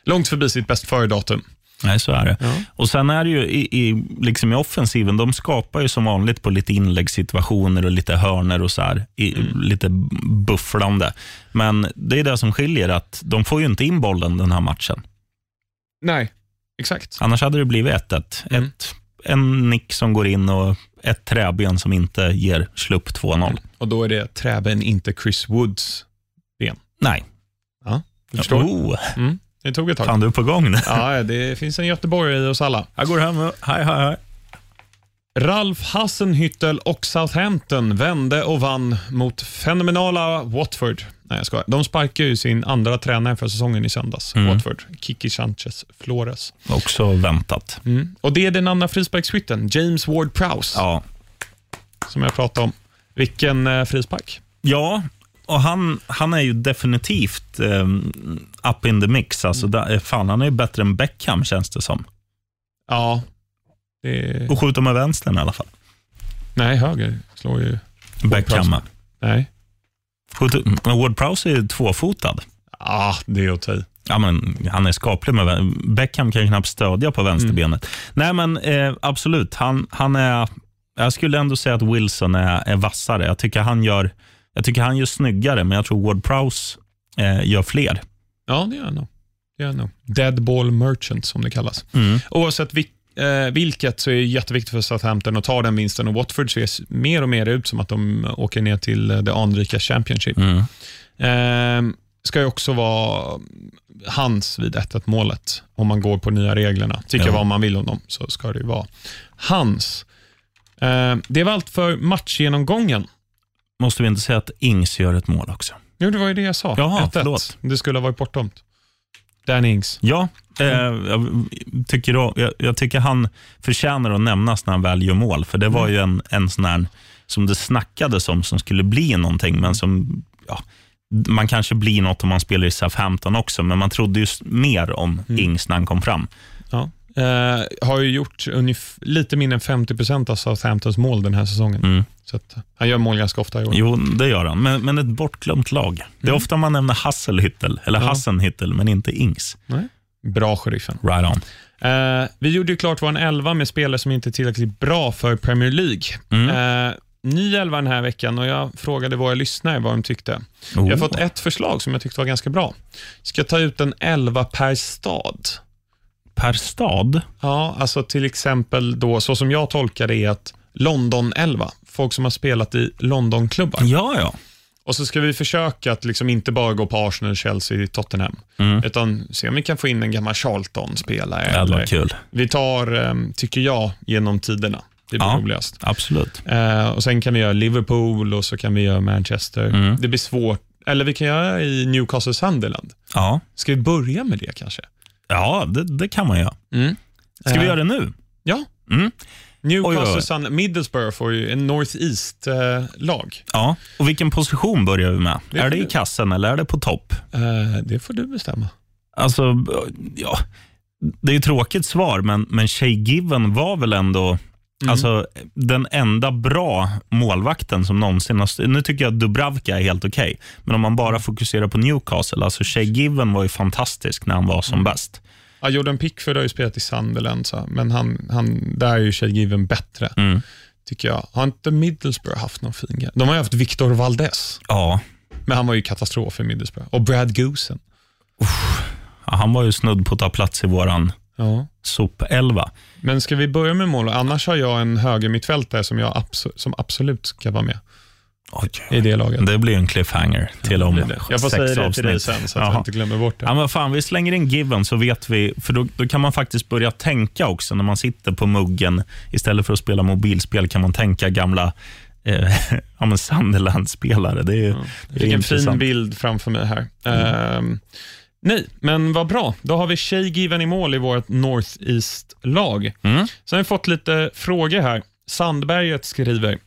långt förbi sitt bäst före-datum. Nej, så är det. Ja. Och Sen är det ju i, i, liksom i offensiven, de skapar ju som vanligt på lite inläggssituationer och lite hörner och så här, i, lite bufflande. Men det är det som skiljer, att de får ju inte in bollen den här matchen. Nej, exakt. Annars hade det blivit 1-1. Mm. Ett, en nick som går in och ett träben som inte ger slupp 2-0. Och då är det träben, inte Chris Woods ben. Nej. Ja, du förstår? Oh. Mm. Det tog ett tag. Fan, du är på gång nu. Ja, det finns en göteborgare i oss alla. Jag går hem och, hej, hej, hej. Ralf Hasenhüttel och Southampton vände och vann mot fenomenala Watford. Nej, jag skojar. De sparkade ju sin andra tränare för säsongen i söndags, Watford. Kiki Sanchez Flores. Också väntat. Mm. Och Det är den andra frisparksskytten, James Ward-Prowse, Ja. som jag pratade om. Vilken eh, frispark. Ja, och han, han är ju definitivt um, up in the mix. Alltså, där, fan, han är ju bättre än Beckham, känns det som. Ja. Det... Och skjuter med vänstern i alla fall. Nej, höger slår ju... Beckham. Nej. Skjuter, men Ward Prowse är ju tvåfotad. Ah, det är att ta i. Ja, men han är skaplig med Beckham kan ju knappt stödja på vänsterbenet. Nej, men eh, absolut. Han, han är, jag skulle ändå säga att Wilson är, är vassare. Jag tycker han gör, jag tycker han gör snyggare, men jag tror Ward Prowse eh, gör fler. Ja, det gör jag nog. Det gör jag nog. Dead ball merchant, som det kallas. Oavsett vil, eh, vilket så är det jätteviktigt för Southampton att ta den vinsten och Watford ser mer och mer ut som att de åker ner till eh, det anrika Championship. Mm. Eh, ska ju också vara hans vid 1-1 målet, om man går på nya reglerna. Tycker Ja. vad man vill om dem, så ska det ju vara hans. Eh, det var allt för matchgenomgången. Måste vi inte säga att Ings gör ett mål också? Jo, det var ju det jag sa. Jaha, 1-1. förlåt. Det skulle ha varit bortdömt. Dan Ings. Ja, eh, jag, tycker då, jag, jag tycker han förtjänar att nämnas när han väl gör mål. För det var ju en, en sån här, som det snackades om som skulle bli någonting, men som, ja, man kanske blir något om man spelar i Southampton också, men man trodde ju mer om Ings när han kom fram. Ja. Eh, har ju gjort lite mindre än 50% av Southamptons mål den här säsongen. Mm. Så att, han gör mål ganska ofta i år. Jo, det gör han, men, men ett bortglömt lag. Det är ofta man nämner Hasselhüttel, eller Ja. Hassenhüttel, men inte Ings. Nej. Bra, sheriffen. Right on. Eh, vi gjorde ju klart vår elva med spelare som inte är tillräckligt bra för Premier League. Mm. Eh, ny elva den här veckan och jag frågade våra lyssnare vad de tyckte. Oh. Jag har fått ett förslag som jag tyckte var ganska bra. Ska ta ut en elva per stad. Per stad? Ja, alltså till exempel då, så som jag tolkar det är att London 11, folk som har spelat i Londonklubbar. Ja, ja. Och så ska vi försöka att liksom inte bara gå på Arsenal, Chelsea, Tottenham, Mm. utan se om vi kan få in en gammal Charlton-spelare. Det varit kul. Vi tar, ehm, tycker jag, genom tiderna. Det blir Ja. roligast. Absolut. Eh, och Sen kan vi göra Liverpool och så kan vi göra Manchester. Mm. Det blir svårt. Eller vi kan göra i Newcastle Sunderland. Ja, Ska vi börja med det kanske? Ja det, det kan man göra. Ska vi Eh, göra det nu? Ja. Mm. Newcastle Oj. Sun Middlesbrough får ju en North East-lag. Ja. Och vilken position börjar vi med? Det är det i kassen eller är det på topp? Eh, det får du bestämma. Alltså, ja. Det är ett tråkigt svar, men, men Shay Given var väl ändå alltså, den enda bra målvakten som någonsin har... Nu tycker jag att Dubravka är helt okej, men om man bara fokuserar på Newcastle, alltså Shay Given var ju fantastisk när han var som bäst. Ja, Jordan Pickford har ju spelat i Sunderland, så, men han, han, där är ju Shay Given bättre, Mm. tycker jag. Har inte Middlesbrough haft någon fin grej? De har ju haft Victor Valdez, Ja, men han var ju katastrof i Middlesbrough. Och Brad Goosen. Ja, han var ju snudd på att ta plats i våran Ja. sop-elva. Men ska vi börja med mål? Annars har jag en höger mittfältare som, jag abso- som absolut ska vara med i det laget. Det blir en cliffhanger till om Det. Jag får sex säga det avsnitt. till dig sen så att Jaha. jag inte glömmer bort det. Ja, men fan, vi slänger in Given så vet vi, för då, då kan man faktiskt börja tänka också när man sitter på muggen. Istället för att spela mobilspel kan man tänka gamla eh, ja, Sunderland-spelare. Det är, det är Vilken fin intressant. bild framför mig här. Ehm, nej, men vad bra. Då har vi Shay Given i mål i vårt North East-lag. Mm. Sen har vi fått lite frågor här. Sandberget skriver,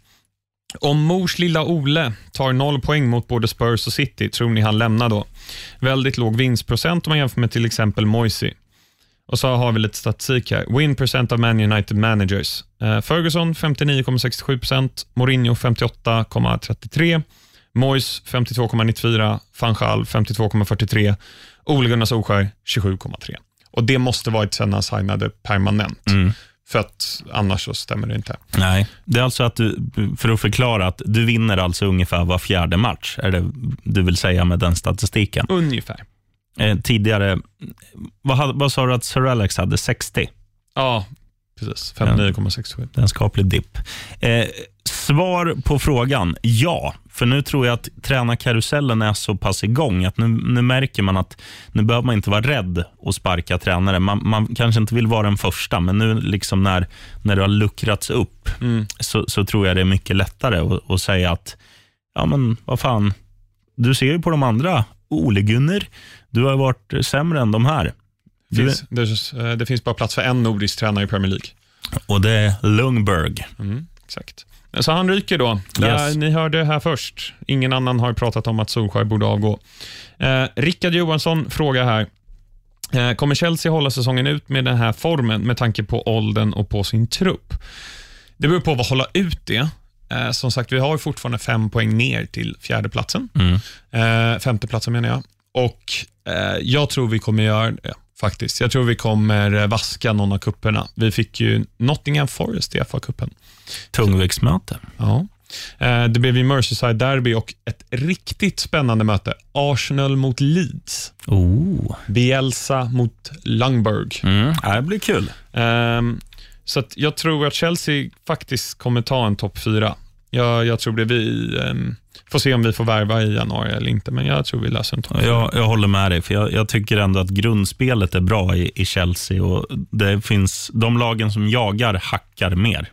om Mors lilla Ole tar noll poäng mot både Spurs och City, tror ni han lämnar då? Väldigt låg vinstprocent om man jämför med till exempel Moisey. Och så har vi lite statistik här. Win percent of Man United managers. Eh, Ferguson 59,67%, Mourinho 58,33%, Moyes 52,94%, van Gaal 52,43%, Ole Gunnar Solskjaer 27,3%. Och Det måste varit sen han signade permanent. Mm. För att annars så stämmer det inte. Nej, det är alltså att du, för att förklara att du vinner alltså ungefär var fjärde match, är det du vill säga med den statistiken. Ungefär. Eh, tidigare, vad, vad sa du att Sir Alex hade? 60? Ja, precis. 59,67. Det är en skaplig dipp. Eh, svar på frågan, ja. För nu tror jag att tränarkarusellen är så pass igång att nu, nu märker man att nu behöver man inte vara rädd att sparka tränare. Man, man kanske inte vill vara den första, men nu liksom när, när det har luckrats upp så, så tror jag det är mycket lättare att, att säga att ja men vad fan, du ser ju på de andra. Ole Gunnar, du har varit sämre än de här. Det finns, det, eh, det finns bara plats för en nordisk tränare i Premier League. Och det är Lundberg. Mm, exakt. Så han ryker då. Yes. Ni hörde det här först. Ingen annan har pratat om att Solskjaer borde avgå. Eh, Rickard Johansson frågar här. Eh, kommer Chelsea hålla säsongen ut med den här formen med tanke på åldern och på sin trupp? Det beror på vad hålla ut det. Eh, som sagt, vi har fortfarande fem poäng ner till fjärdeplatsen. Mm. Eh, femteplatsen menar jag. Och eh, Jag tror vi kommer göra det faktiskt. Jag tror vi kommer eh, vaska någon av kupperna. Vi fick ju Nottingham Forest i FA-cupen. Tungviktsmöte. Ja. Eh, Det blev ju Merseyside Derby och ett riktigt spännande möte. Arsenal mot Leeds. Oh. Bielsa mot Lundberg. Mm. Det blir kul. Ehm, Så jag tror att Chelsea faktiskt kommer ta en topp fyra. Jag, jag tror det. Vi ehm, får se om vi får värva i januari eller inte, men jag tror vi löser en fyra. Jag, jag håller med dig, för jag, jag tycker ändå att grundspelet är bra i, i Chelsea. Och det finns De lagen som jagar hackar mer.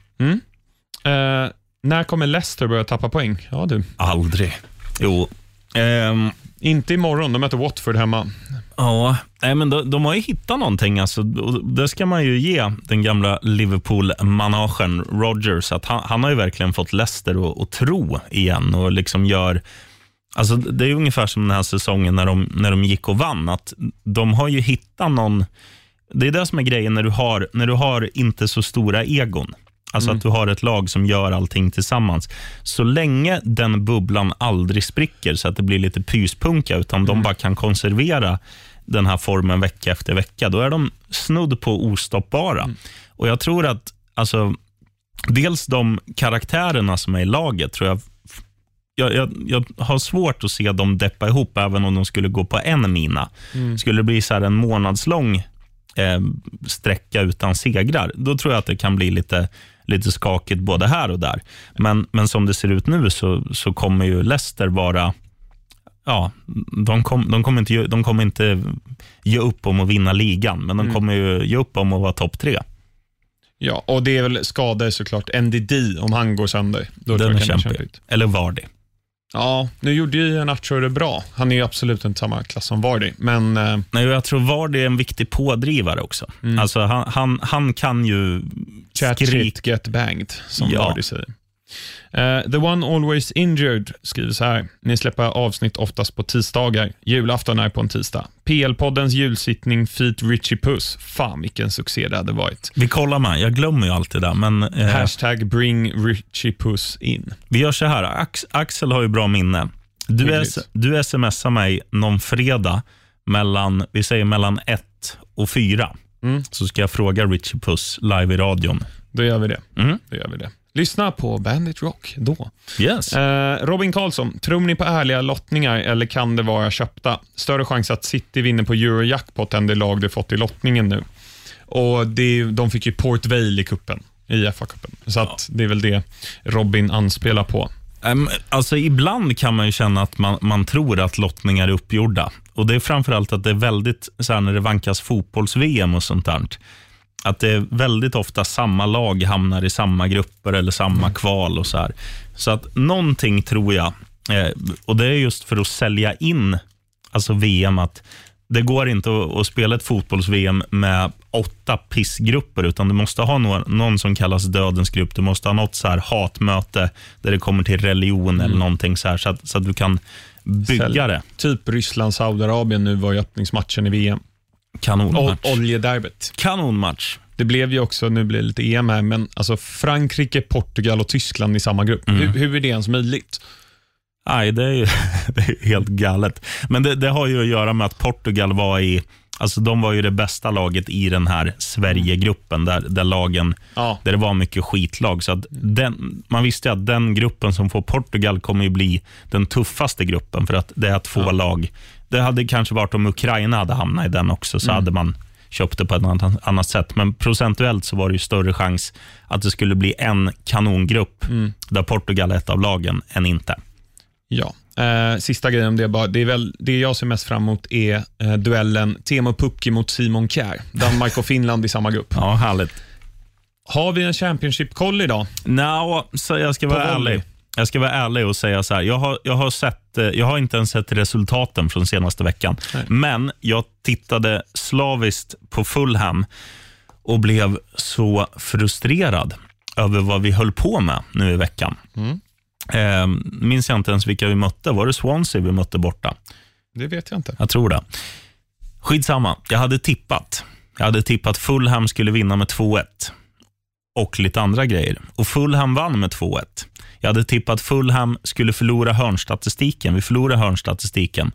Eh, när kommer Leicester börja tappa poäng? Ja du. Aldrig. Jo. Ehm, inte imorgon, de möter Watford hemma. ja, nej, men de, de har ju hittat någonting. Alltså, det ska man ju ge den gamla Liverpool-managen Rodgers. Att han, han har ju verkligen fått Leicester att, att tro igen och liksom gör Alltså, det är ungefär som den här säsongen när de, när de gick och vann. Att de har ju hittat någon... Det är det som är grejen när du har, när du har inte så stora egon. Alltså att du har ett lag som gör allting tillsammans. Så länge den bubblan aldrig spricker så att det blir lite pyspunka, utan de bara kan konservera den här formen vecka efter vecka, då är de snudd på ostoppbara. Och Jag tror att alltså, dels de karaktärerna som är i laget, tror jag jag, jag, jag har svårt att se dem deppa ihop, även om de skulle gå på en mina. Skulle det bli så här en månadslång eh, sträcka utan segrar, då tror jag att det kan bli lite, lite skakigt både här och där. Men, men som det ser ut nu så, så kommer ju Leicester vara Ja, de, kom, de, kommer inte, de kommer inte ge upp om att vinna ligan, men de kommer ju ge upp om att vara topp tre. Ja, och det är väl skador såklart. NDD, om han går sönder. Då Den är kämpig. kämpigt. Eller Vardy. Ja, nu gjorde ju Nacho det bra. Han är ju absolut inte samma klass som Vardy, men eh, Nej, jag tror Vardy är en viktig pådrivare också. Alltså, han, han, han kan ju chat skrika. shit get banged, som Ja. Säger. Eh, the one always injured skriver så här. Ni släpper avsnitt oftast på tisdagar. Julafton är på en tisdag. PL-poddens julsittning Feet Richie Puss. Fan vilken succé det hade varit. Vi kollar med. Jag glömmer ju alltid det. Men eh, Hashtag bring Richie Puss in. vi gör så här. Ax, Axel har ju bra minne. Du, du smsar mig någon fredag mellan, vi säger mellan ett och fyra. Mm. Så ska jag fråga Richie Puss live i radion. Då gör vi det. Mm. Då gör vi det. Lyssna på Bandit Rock då. Yes. Eh, Robin Karlsson, tror ni på ärliga lottningar eller kan det vara köpta? Större chans att City vinner på Eurojackpot än det lag de fått i lottningen nu. Och det, De fick ju Port Vale i kuppen i FA-cupen. Så att det är väl det Robin anspelar på. Ehm, alltså ibland kan man ju känna att man, man tror att lottningar är uppgjorda. Och Det är framförallt att det är väldigt, så här, när det vankas fotbolls-VM och sånt där, att det är väldigt ofta samma lag hamnar i samma grupper eller samma kval. och Så här. Så att någonting tror jag, eh, och det är just för att sälja in alltså VM, att det går inte att, spela ett fotbolls-VM med åtta pissgrupper, utan du måste ha någon, någon som kallas dödens grupp. Du måste ha något så här hatmöte där det kommer till religion eller någonting så här, så att, så att du kan bygga det. Typ Ryssland-Saudiarabien nu var i öppningsmatchen i VM. Kanonmatch. Oljederbyt. Kanonmatch. Det blev ju också, nu blir det lite EM här, men alltså Frankrike, Portugal och Tyskland i samma grupp. Hur, hur är det ens möjligt? Nej, det är ju det är helt galet. Men det, det har ju att göra med att Portugal var i Alltså de var ju det bästa laget i den här Sverigegruppen, där, där, lagen, Ja. där det var mycket skitlag. Så den, man visste ju att den gruppen som får Portugal kommer ju bli den tuffaste gruppen, för att det är två Ja. lag. Det hade kanske varit om Ukraina hade hamnat i den också, så hade man köpt det på ett annat, annat sätt. Men procentuellt så var det ju större chans att det skulle bli en kanongrupp, där Portugal är ett av lagen, än inte. Ja. Eh, sista grejen om det, bara, det, är väl, det jag ser mest fram emot är eh, duellen Teemu Pukki mot Simon Kjær. Danmark och Finland i samma grupp. Ja, härligt. Har vi en Championship-koll idag? No, så jag ska vara volley. ärlig. Jag ska vara ärlig och säga så här. Jag har, jag har, sett, eh, jag har inte ens sett resultaten från senaste veckan. Nej. Men jag tittade slaviskt på Fulham och blev så frustrerad över vad vi höll på med nu i veckan. Mm. Eh, minns jag inte ens vilka vi mötte. Var det Swansea vi mötte borta? Det vet jag inte. Jag tror det. Skitsamma. Jag hade tippat. Jag hade tippat Fulham skulle vinna med 2-1 och lite andra grejer. Och Fulham vann med 2-1. Jag hade tippat Fulham skulle förlora hörnstatistiken. Vi förlorade hörnstatistiken.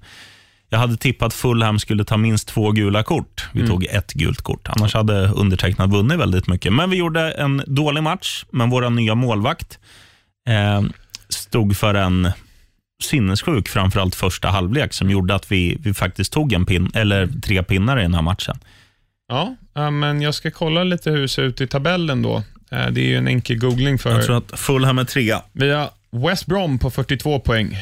Jag hade tippat Fulham skulle ta minst två gula kort. Vi tog ett gult kort. Annars hade undertecknad vunnit väldigt mycket. Men vi gjorde en dålig match, men vår nya målvakt eh, stod för en sinnessjuk, framförallt första halvlek, som gjorde att vi, vi faktiskt tog en pin, eller tre pinnar i den här matchen. Ja, men jag ska kolla lite hur det ser ut i tabellen då. Eh, Det är ju en enkel googling för... Jag tror att Fulham är trea. Vi har West Brom på 42 poäng.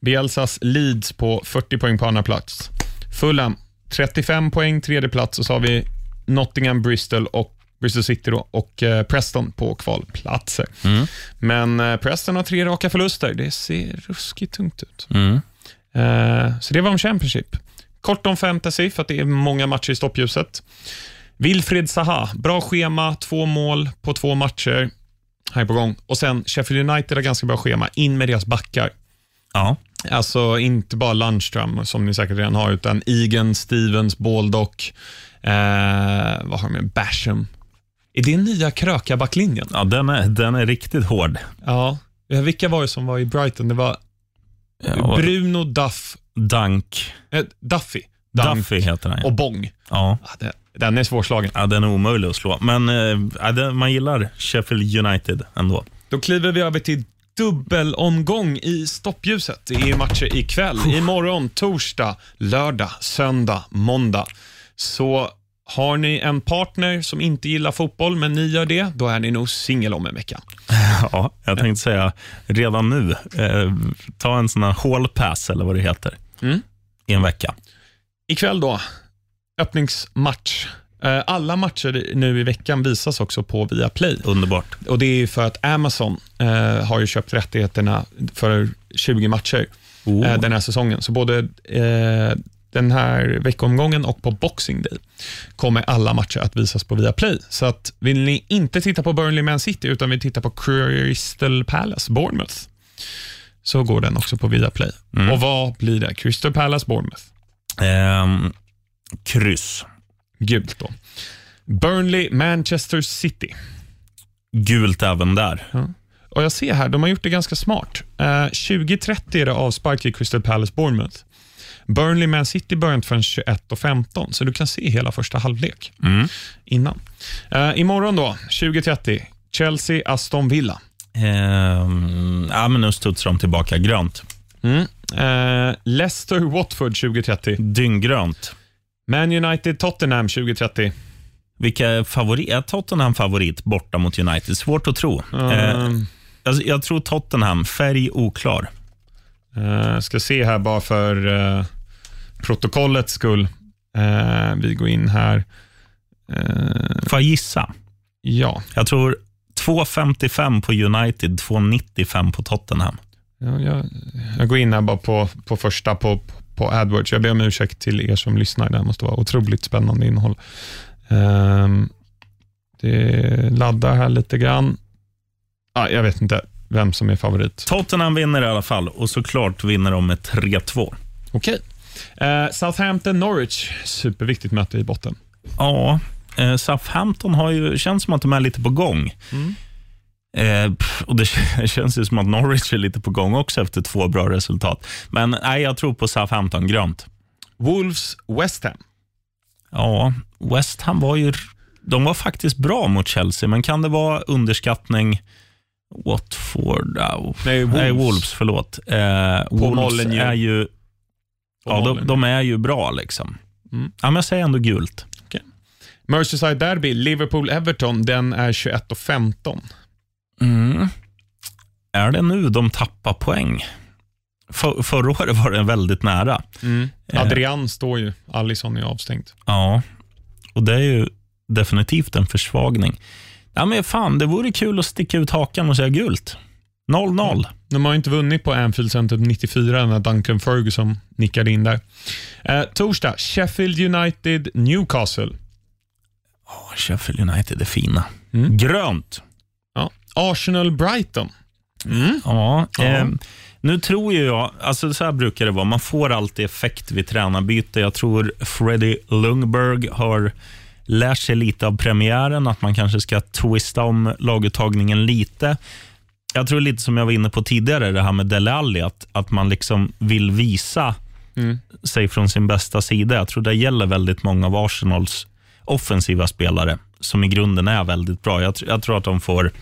Bielsas Leeds på 40 poäng på andra plats. Fulham 35 poäng, tredje plats. Och så har vi Nottingham, Bristol och Bristol City då, och eh, Preston på kvalplatser. Mm. Men eh, Preston har tre raka förluster. Det ser ruskigt tungt ut. Mm. Eh, så det var om Championship. Kort om fantasy, för att det är många matcher i stoppljuset. Wilfred Zaha, bra schema, två mål på två matcher. Här är på gång. Och sen Sheffield United har ganska bra schema. In med deras backar. Ja. Alltså inte bara Lundström, som ni säkert redan har, utan Egan, Stevens, Baldock, eh, vad har de med? Basham. Är det nya kröka-backlinjen? Ja, den är, den är riktigt hård. Ja. Ja, Vilka var det som var i Brighton? Det var Ja, Bruno, Duff, Dunk. eh, Duffy, Dunk Duffy heter den. och Bong. Ja. Ja, det, den är svårslagen. ja, den är omöjlig att slå. Men eh, ja, det, man gillar Sheffield United ändå. Då kliver vi över till dubbelomgång i stoppljuset. Det är matcher ikväll, imorgon, torsdag, lördag, söndag, måndag. Så har ni en partner som inte gillar fotboll, men ni gör det, då är ni nog singel om en vecka. Ja, jag tänkte säga redan nu, eh, ta en sån här hall pass eller vad det heter, Mm. i en vecka. Ikväll då, öppningsmatch. Eh, Alla matcher nu i veckan visas också på Viaplay. Underbart. Och Det är för att Amazon eh, har ju köpt rättigheterna för 20 matcher Oh. eh, den här säsongen. Så både eh, den här veckomgången och på Boxing Day kommer alla matcher att visas på Viaplay. Så att vill ni inte titta på Burnley Man City utan vill titta på Crystal Palace Bournemouth så går den också på Viaplay. Mm. Och vad blir det? Crystal Palace Bournemouth. Ehm, kryss. Gult då. Burnley Manchester City. Gult även där. Och Jag ser här, de har gjort det ganska smart. Eh, 20.30 är det avspark i Crystal Palace Bournemouth. Burnley Man City börjar inte förrän 21.15, så du kan se hela första halvlek Mm. innan. Eh, imorgon då, 20.30, Chelsea Aston Villa. Ehm, ja, men nu studsar de tillbaka grönt. Mm. Eh, Leicester Watford 20.30. Dynggrönt. Man United Tottenham 20.30. Vilka favorit? Är Tottenham favorit borta mot United? Svårt att tro. Eh, Mm. alltså, jag tror Tottenham, färg oklar. Eh, ska se här bara för eh, protokollets skull. Eh, vi går in här. Eh, Får jag gissa? ja. Jag tror 2,55 på United, 2,95 på Tottenham. Ja, jag, jag går in här bara på, på första på, på AdWords. Jag ber om ursäkt till er som lyssnar. Det här måste vara otroligt spännande innehåll. Ehm, det laddar här lite grann. Ah, jag vet inte vem som är favorit. Tottenham vinner i alla fall och såklart vinner de med 3-2. Okej. Eh, Southampton-Norwich. Superviktigt möte i botten. Ja, eh, Southampton har ju, känns som att de är lite på gång. Mm. Eh, och Det känns ju som att Norwich är lite på gång också efter två bra resultat. Men nej, jag tror på Southampton grönt. Wolves-West Ham. Ja, West Ham var ju de var faktiskt bra mot Chelsea, men kan det vara underskattning? Watford? Oh. Nej, Wolves. Nej, Wolves förlåt. Eh, Wolves är ju, ja, de, de är ju bra. liksom. Mm. Ja, men jag säger ändå gult. Merseyside Derby, Liverpool-Everton, den är 21.15. Mm. Är det nu de tappar poäng? För, förra året var det väldigt nära. Mm. Adrian står ju, Alisson är avstängd. Ja, och det är ju definitivt en försvagning. Ja, men fan, det vore kul att sticka ut hakan och säga gult. 0-0. De har inte vunnit på Anfield sedan typ 94 när Duncan Ferguson nickade in där. Eh, torsdag, Sheffield United, Newcastle. Oh, Sheffield United är fina. Grönt. Ja. Arsenal, Brighton. Ja, Eh, nu tror ju jag, alltså så här brukar det vara, man får alltid effekt vid tränarbyte. Jag tror Freddie Lundberg har lärt sig lite av premiären, att man kanske ska twista om laguttagningen lite. Jag tror lite som jag var inne på tidigare, det här med Dele Alli, att, att man liksom vill visa sig från sin bästa sida. Jag tror det gäller väldigt många av Arsenals offensiva spelare, som i grunden är väldigt bra. Jag, jag tror att de får,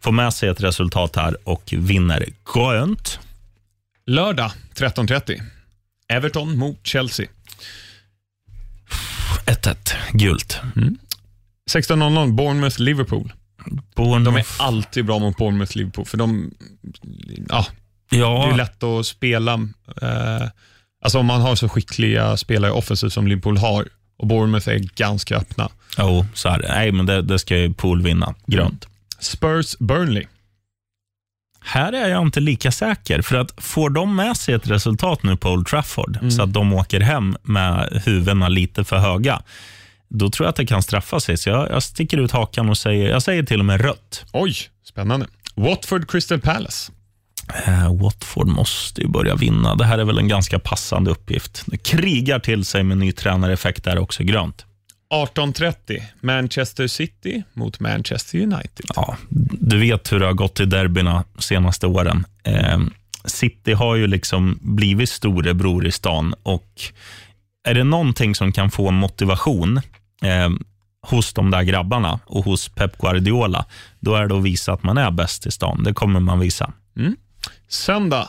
får med sig ett resultat här och vinner grönt. Lördag 13.30. Everton mot Chelsea. 1-1, gult. 16.00 Bournemouth. De är alltid bra mot Bournemouth, Liverpool, för de... Ja, det ja, är lätt att spela. Eh, alltså om man har så skickliga spelare offensivt som Liverpool har och Bournemouth är ganska öppna. jo, så är det. Nej, men det, det ska ju Pool vinna. Grönt. Spurs, Burnley. Här är jag inte lika säker, för att får de med sig ett resultat nu på Old Trafford, så att de åker hem med huvudena lite för höga, då tror jag att det kan straffa sig. Så jag, jag sticker ut hakan och säger, jag säger till och med rött. Oj, spännande. Watford, Crystal Palace. Eh, Watford måste ju börja vinna. Det här är väl en ganska passande uppgift. Det krigar till sig med ny tränareffekt där också, grönt. 18.30 Manchester City mot Manchester United. Ja, du vet hur det har gått i derbyna senaste åren. Eh, City har ju liksom blivit storebror i stan och är det någonting som kan få motivation eh, hos de där grabbarna och hos Pep Guardiola, då är det att visa att man är bäst i stan. Det kommer man visa. Söndag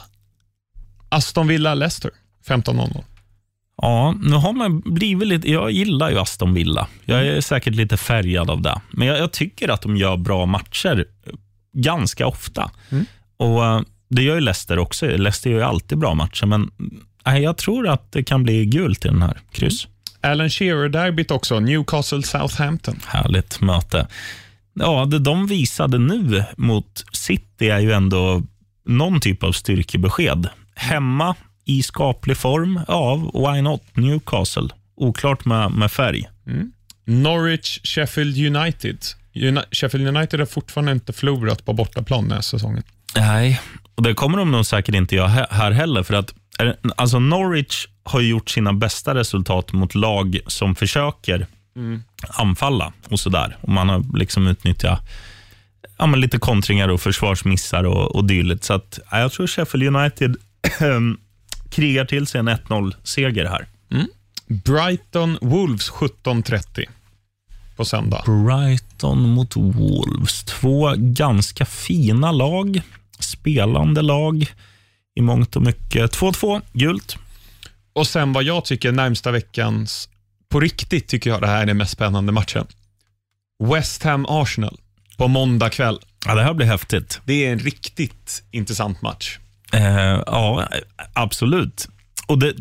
Aston Villa, Leicester 15.00. Ja, nu har man blivit lite... Jag gillar ju Aston Villa. Jag är säkert lite färgad av det. Men jag, jag tycker att de gör bra matcher ganska ofta. Och eh, Det gör ju Leicester också. Leicester gör ju alltid bra matcher, men nej, jag tror att det kan bli gult i den här. Kryss. Alan Shearer-derbyt också, Newcastle, Southampton. Härligt möte. Ja, det de visade nu mot City är ju ändå någon typ av styrkebesked. Hemma i skaplig form, ja, why not? Newcastle. Oklart med, med färg. Norwich, Sheffield United. Uni- Sheffield United har fortfarande inte förlorat på bortaplan den här säsongen. Nej, och det kommer de nog säkert inte göra här heller. För att, alltså Norwich har gjort sina bästa resultat mot lag som försöker anfalla och sådär. Och man har liksom utnyttjat ja, men lite kontringar och försvarsmissar och, och dylikt. Så att, ja, jag tror Sheffield United krigar till sig en 1-0-seger här. Brighton, Wolves 17.30 på söndag. Brighton mot Wolves. Två ganska fina lag. Spelande lag i mångt och mycket. 2-2, gult. Och sen vad jag tycker närmsta veckans, på riktigt tycker jag det här är den mest spännande matchen. West Ham-Arsenal på måndag kväll. Ja, det här blir häftigt. Det är en riktigt intressant match. Eh, ja, absolut. Och det,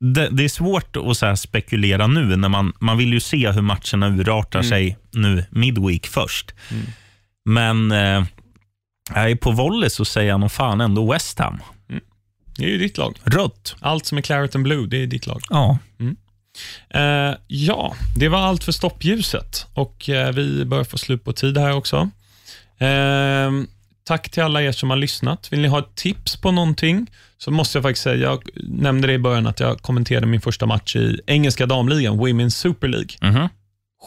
det, det är svårt att så spekulera nu. när man, man vill ju se hur matcherna urartar sig nu midweek först. Men eh, på volley så säger jag nog fan ändå West Ham. Det är ju ditt lag. Rött. Allt som är Claret and Blue, det är ditt lag. Ja. Eh, ja, det var allt för stoppljuset och eh, vi börjar få slut på tid här också. Eh, tack till alla er som har lyssnat. Vill ni ha ett tips på någonting så måste jag faktiskt säga, jag nämnde det i början att jag kommenterade min första match i engelska damligan, Women's Super League. Mhm.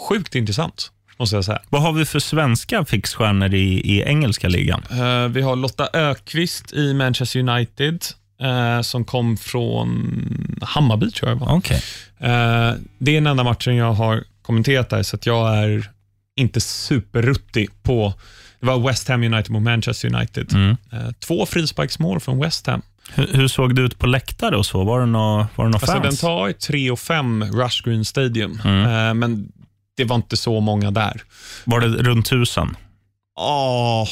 Sjukt intressant, måste jag säga. Vad har vi för svenska fixstjärnor i, i engelska ligan? Eh, vi har Lotta Ökvist i Manchester United eh, som kom från Hammarby tror jag det var. Okej. Eh, det är den enda matchen jag har kommenterat där, så att jag är inte superruttig på... Det var West Ham United mot Manchester United. Mm. Eh, två frisparksmål från West Ham. Hur, hur såg det ut på läktare och så? Var det några var det nå Alltså, den fans? tar 3 och 5 Rush Green Stadium, Mm. eh, men det var inte så många där. Var det runt tusen? Ja,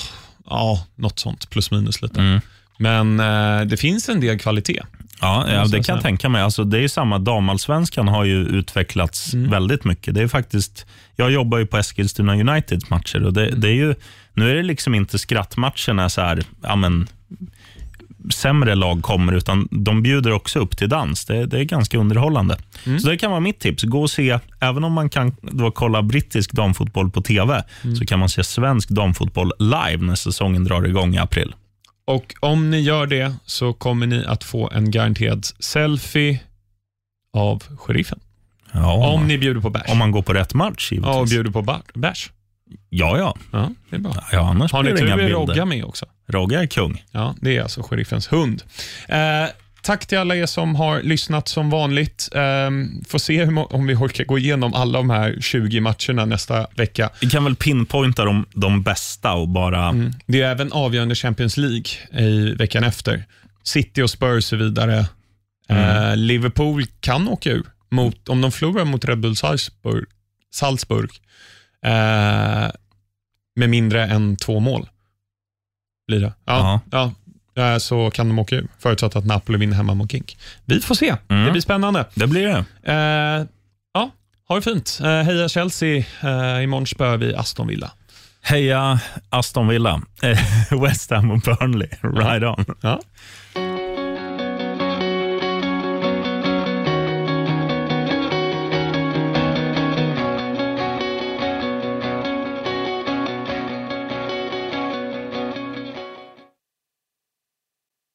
ja något sånt. Plus minus lite. Mm. Men eh, det finns en del kvalitet. Ja, ja det kan jag tänka mig. Alltså, det är ju samma, damallsvenskan har ju utvecklats Mm. väldigt mycket. Det är faktiskt, jag jobbar ju på Eskilstuna Uniteds matcher och det, Mm. det är ju, nu är det liksom inte skrattmatcherna så här, ja, men, sämre lag kommer, utan de bjuder också upp till dans. Det, det är ganska underhållande. Mm. Så det kan vara mitt tips. Gå och se, även om man kan då kolla brittisk damfotboll på TV, Mm. så kan man se svensk damfotboll live när säsongen drar igång i april. Och Om ni gör det så kommer ni att få en garanterad selfie av sheriffen. Ja, Om ni bjuder på bärs. om man går på rätt match givetvis. Ja, och bjuder på bärs. Ja, ja. Ja, det är bra. ja annars Har ni tur är. Rogga med också. Rogga är kung. Ja, det är alltså sheriffens hund. Eh, tack till alla er som har lyssnat som vanligt. Eh, får se om vi orkar gå igenom alla de här 20 matcherna nästa vecka. Vi kan väl pinpointa de, de bästa och bara... Mm. Det är även avgörande Champions League i veckan efter. City och Spurs och vidare. Eh, Liverpool kan åka ur. Mot, om de förlorar mot Red Bull Salzburg, Salzburg eh, med mindre än två mål. Blir det. Ja, ja. Eh, så kan de åka ur, förutsatt att Napoli vinner hemma mot Gink. Vi får se. Mm. Det blir spännande. Det blir det. Eh, ja, ha det fint. Eh, heja Chelsea. Eh, imorgon spöar vi Aston Villa. Heja Aston Villa, Eh, West Ham och Burnley. Right on. Ja.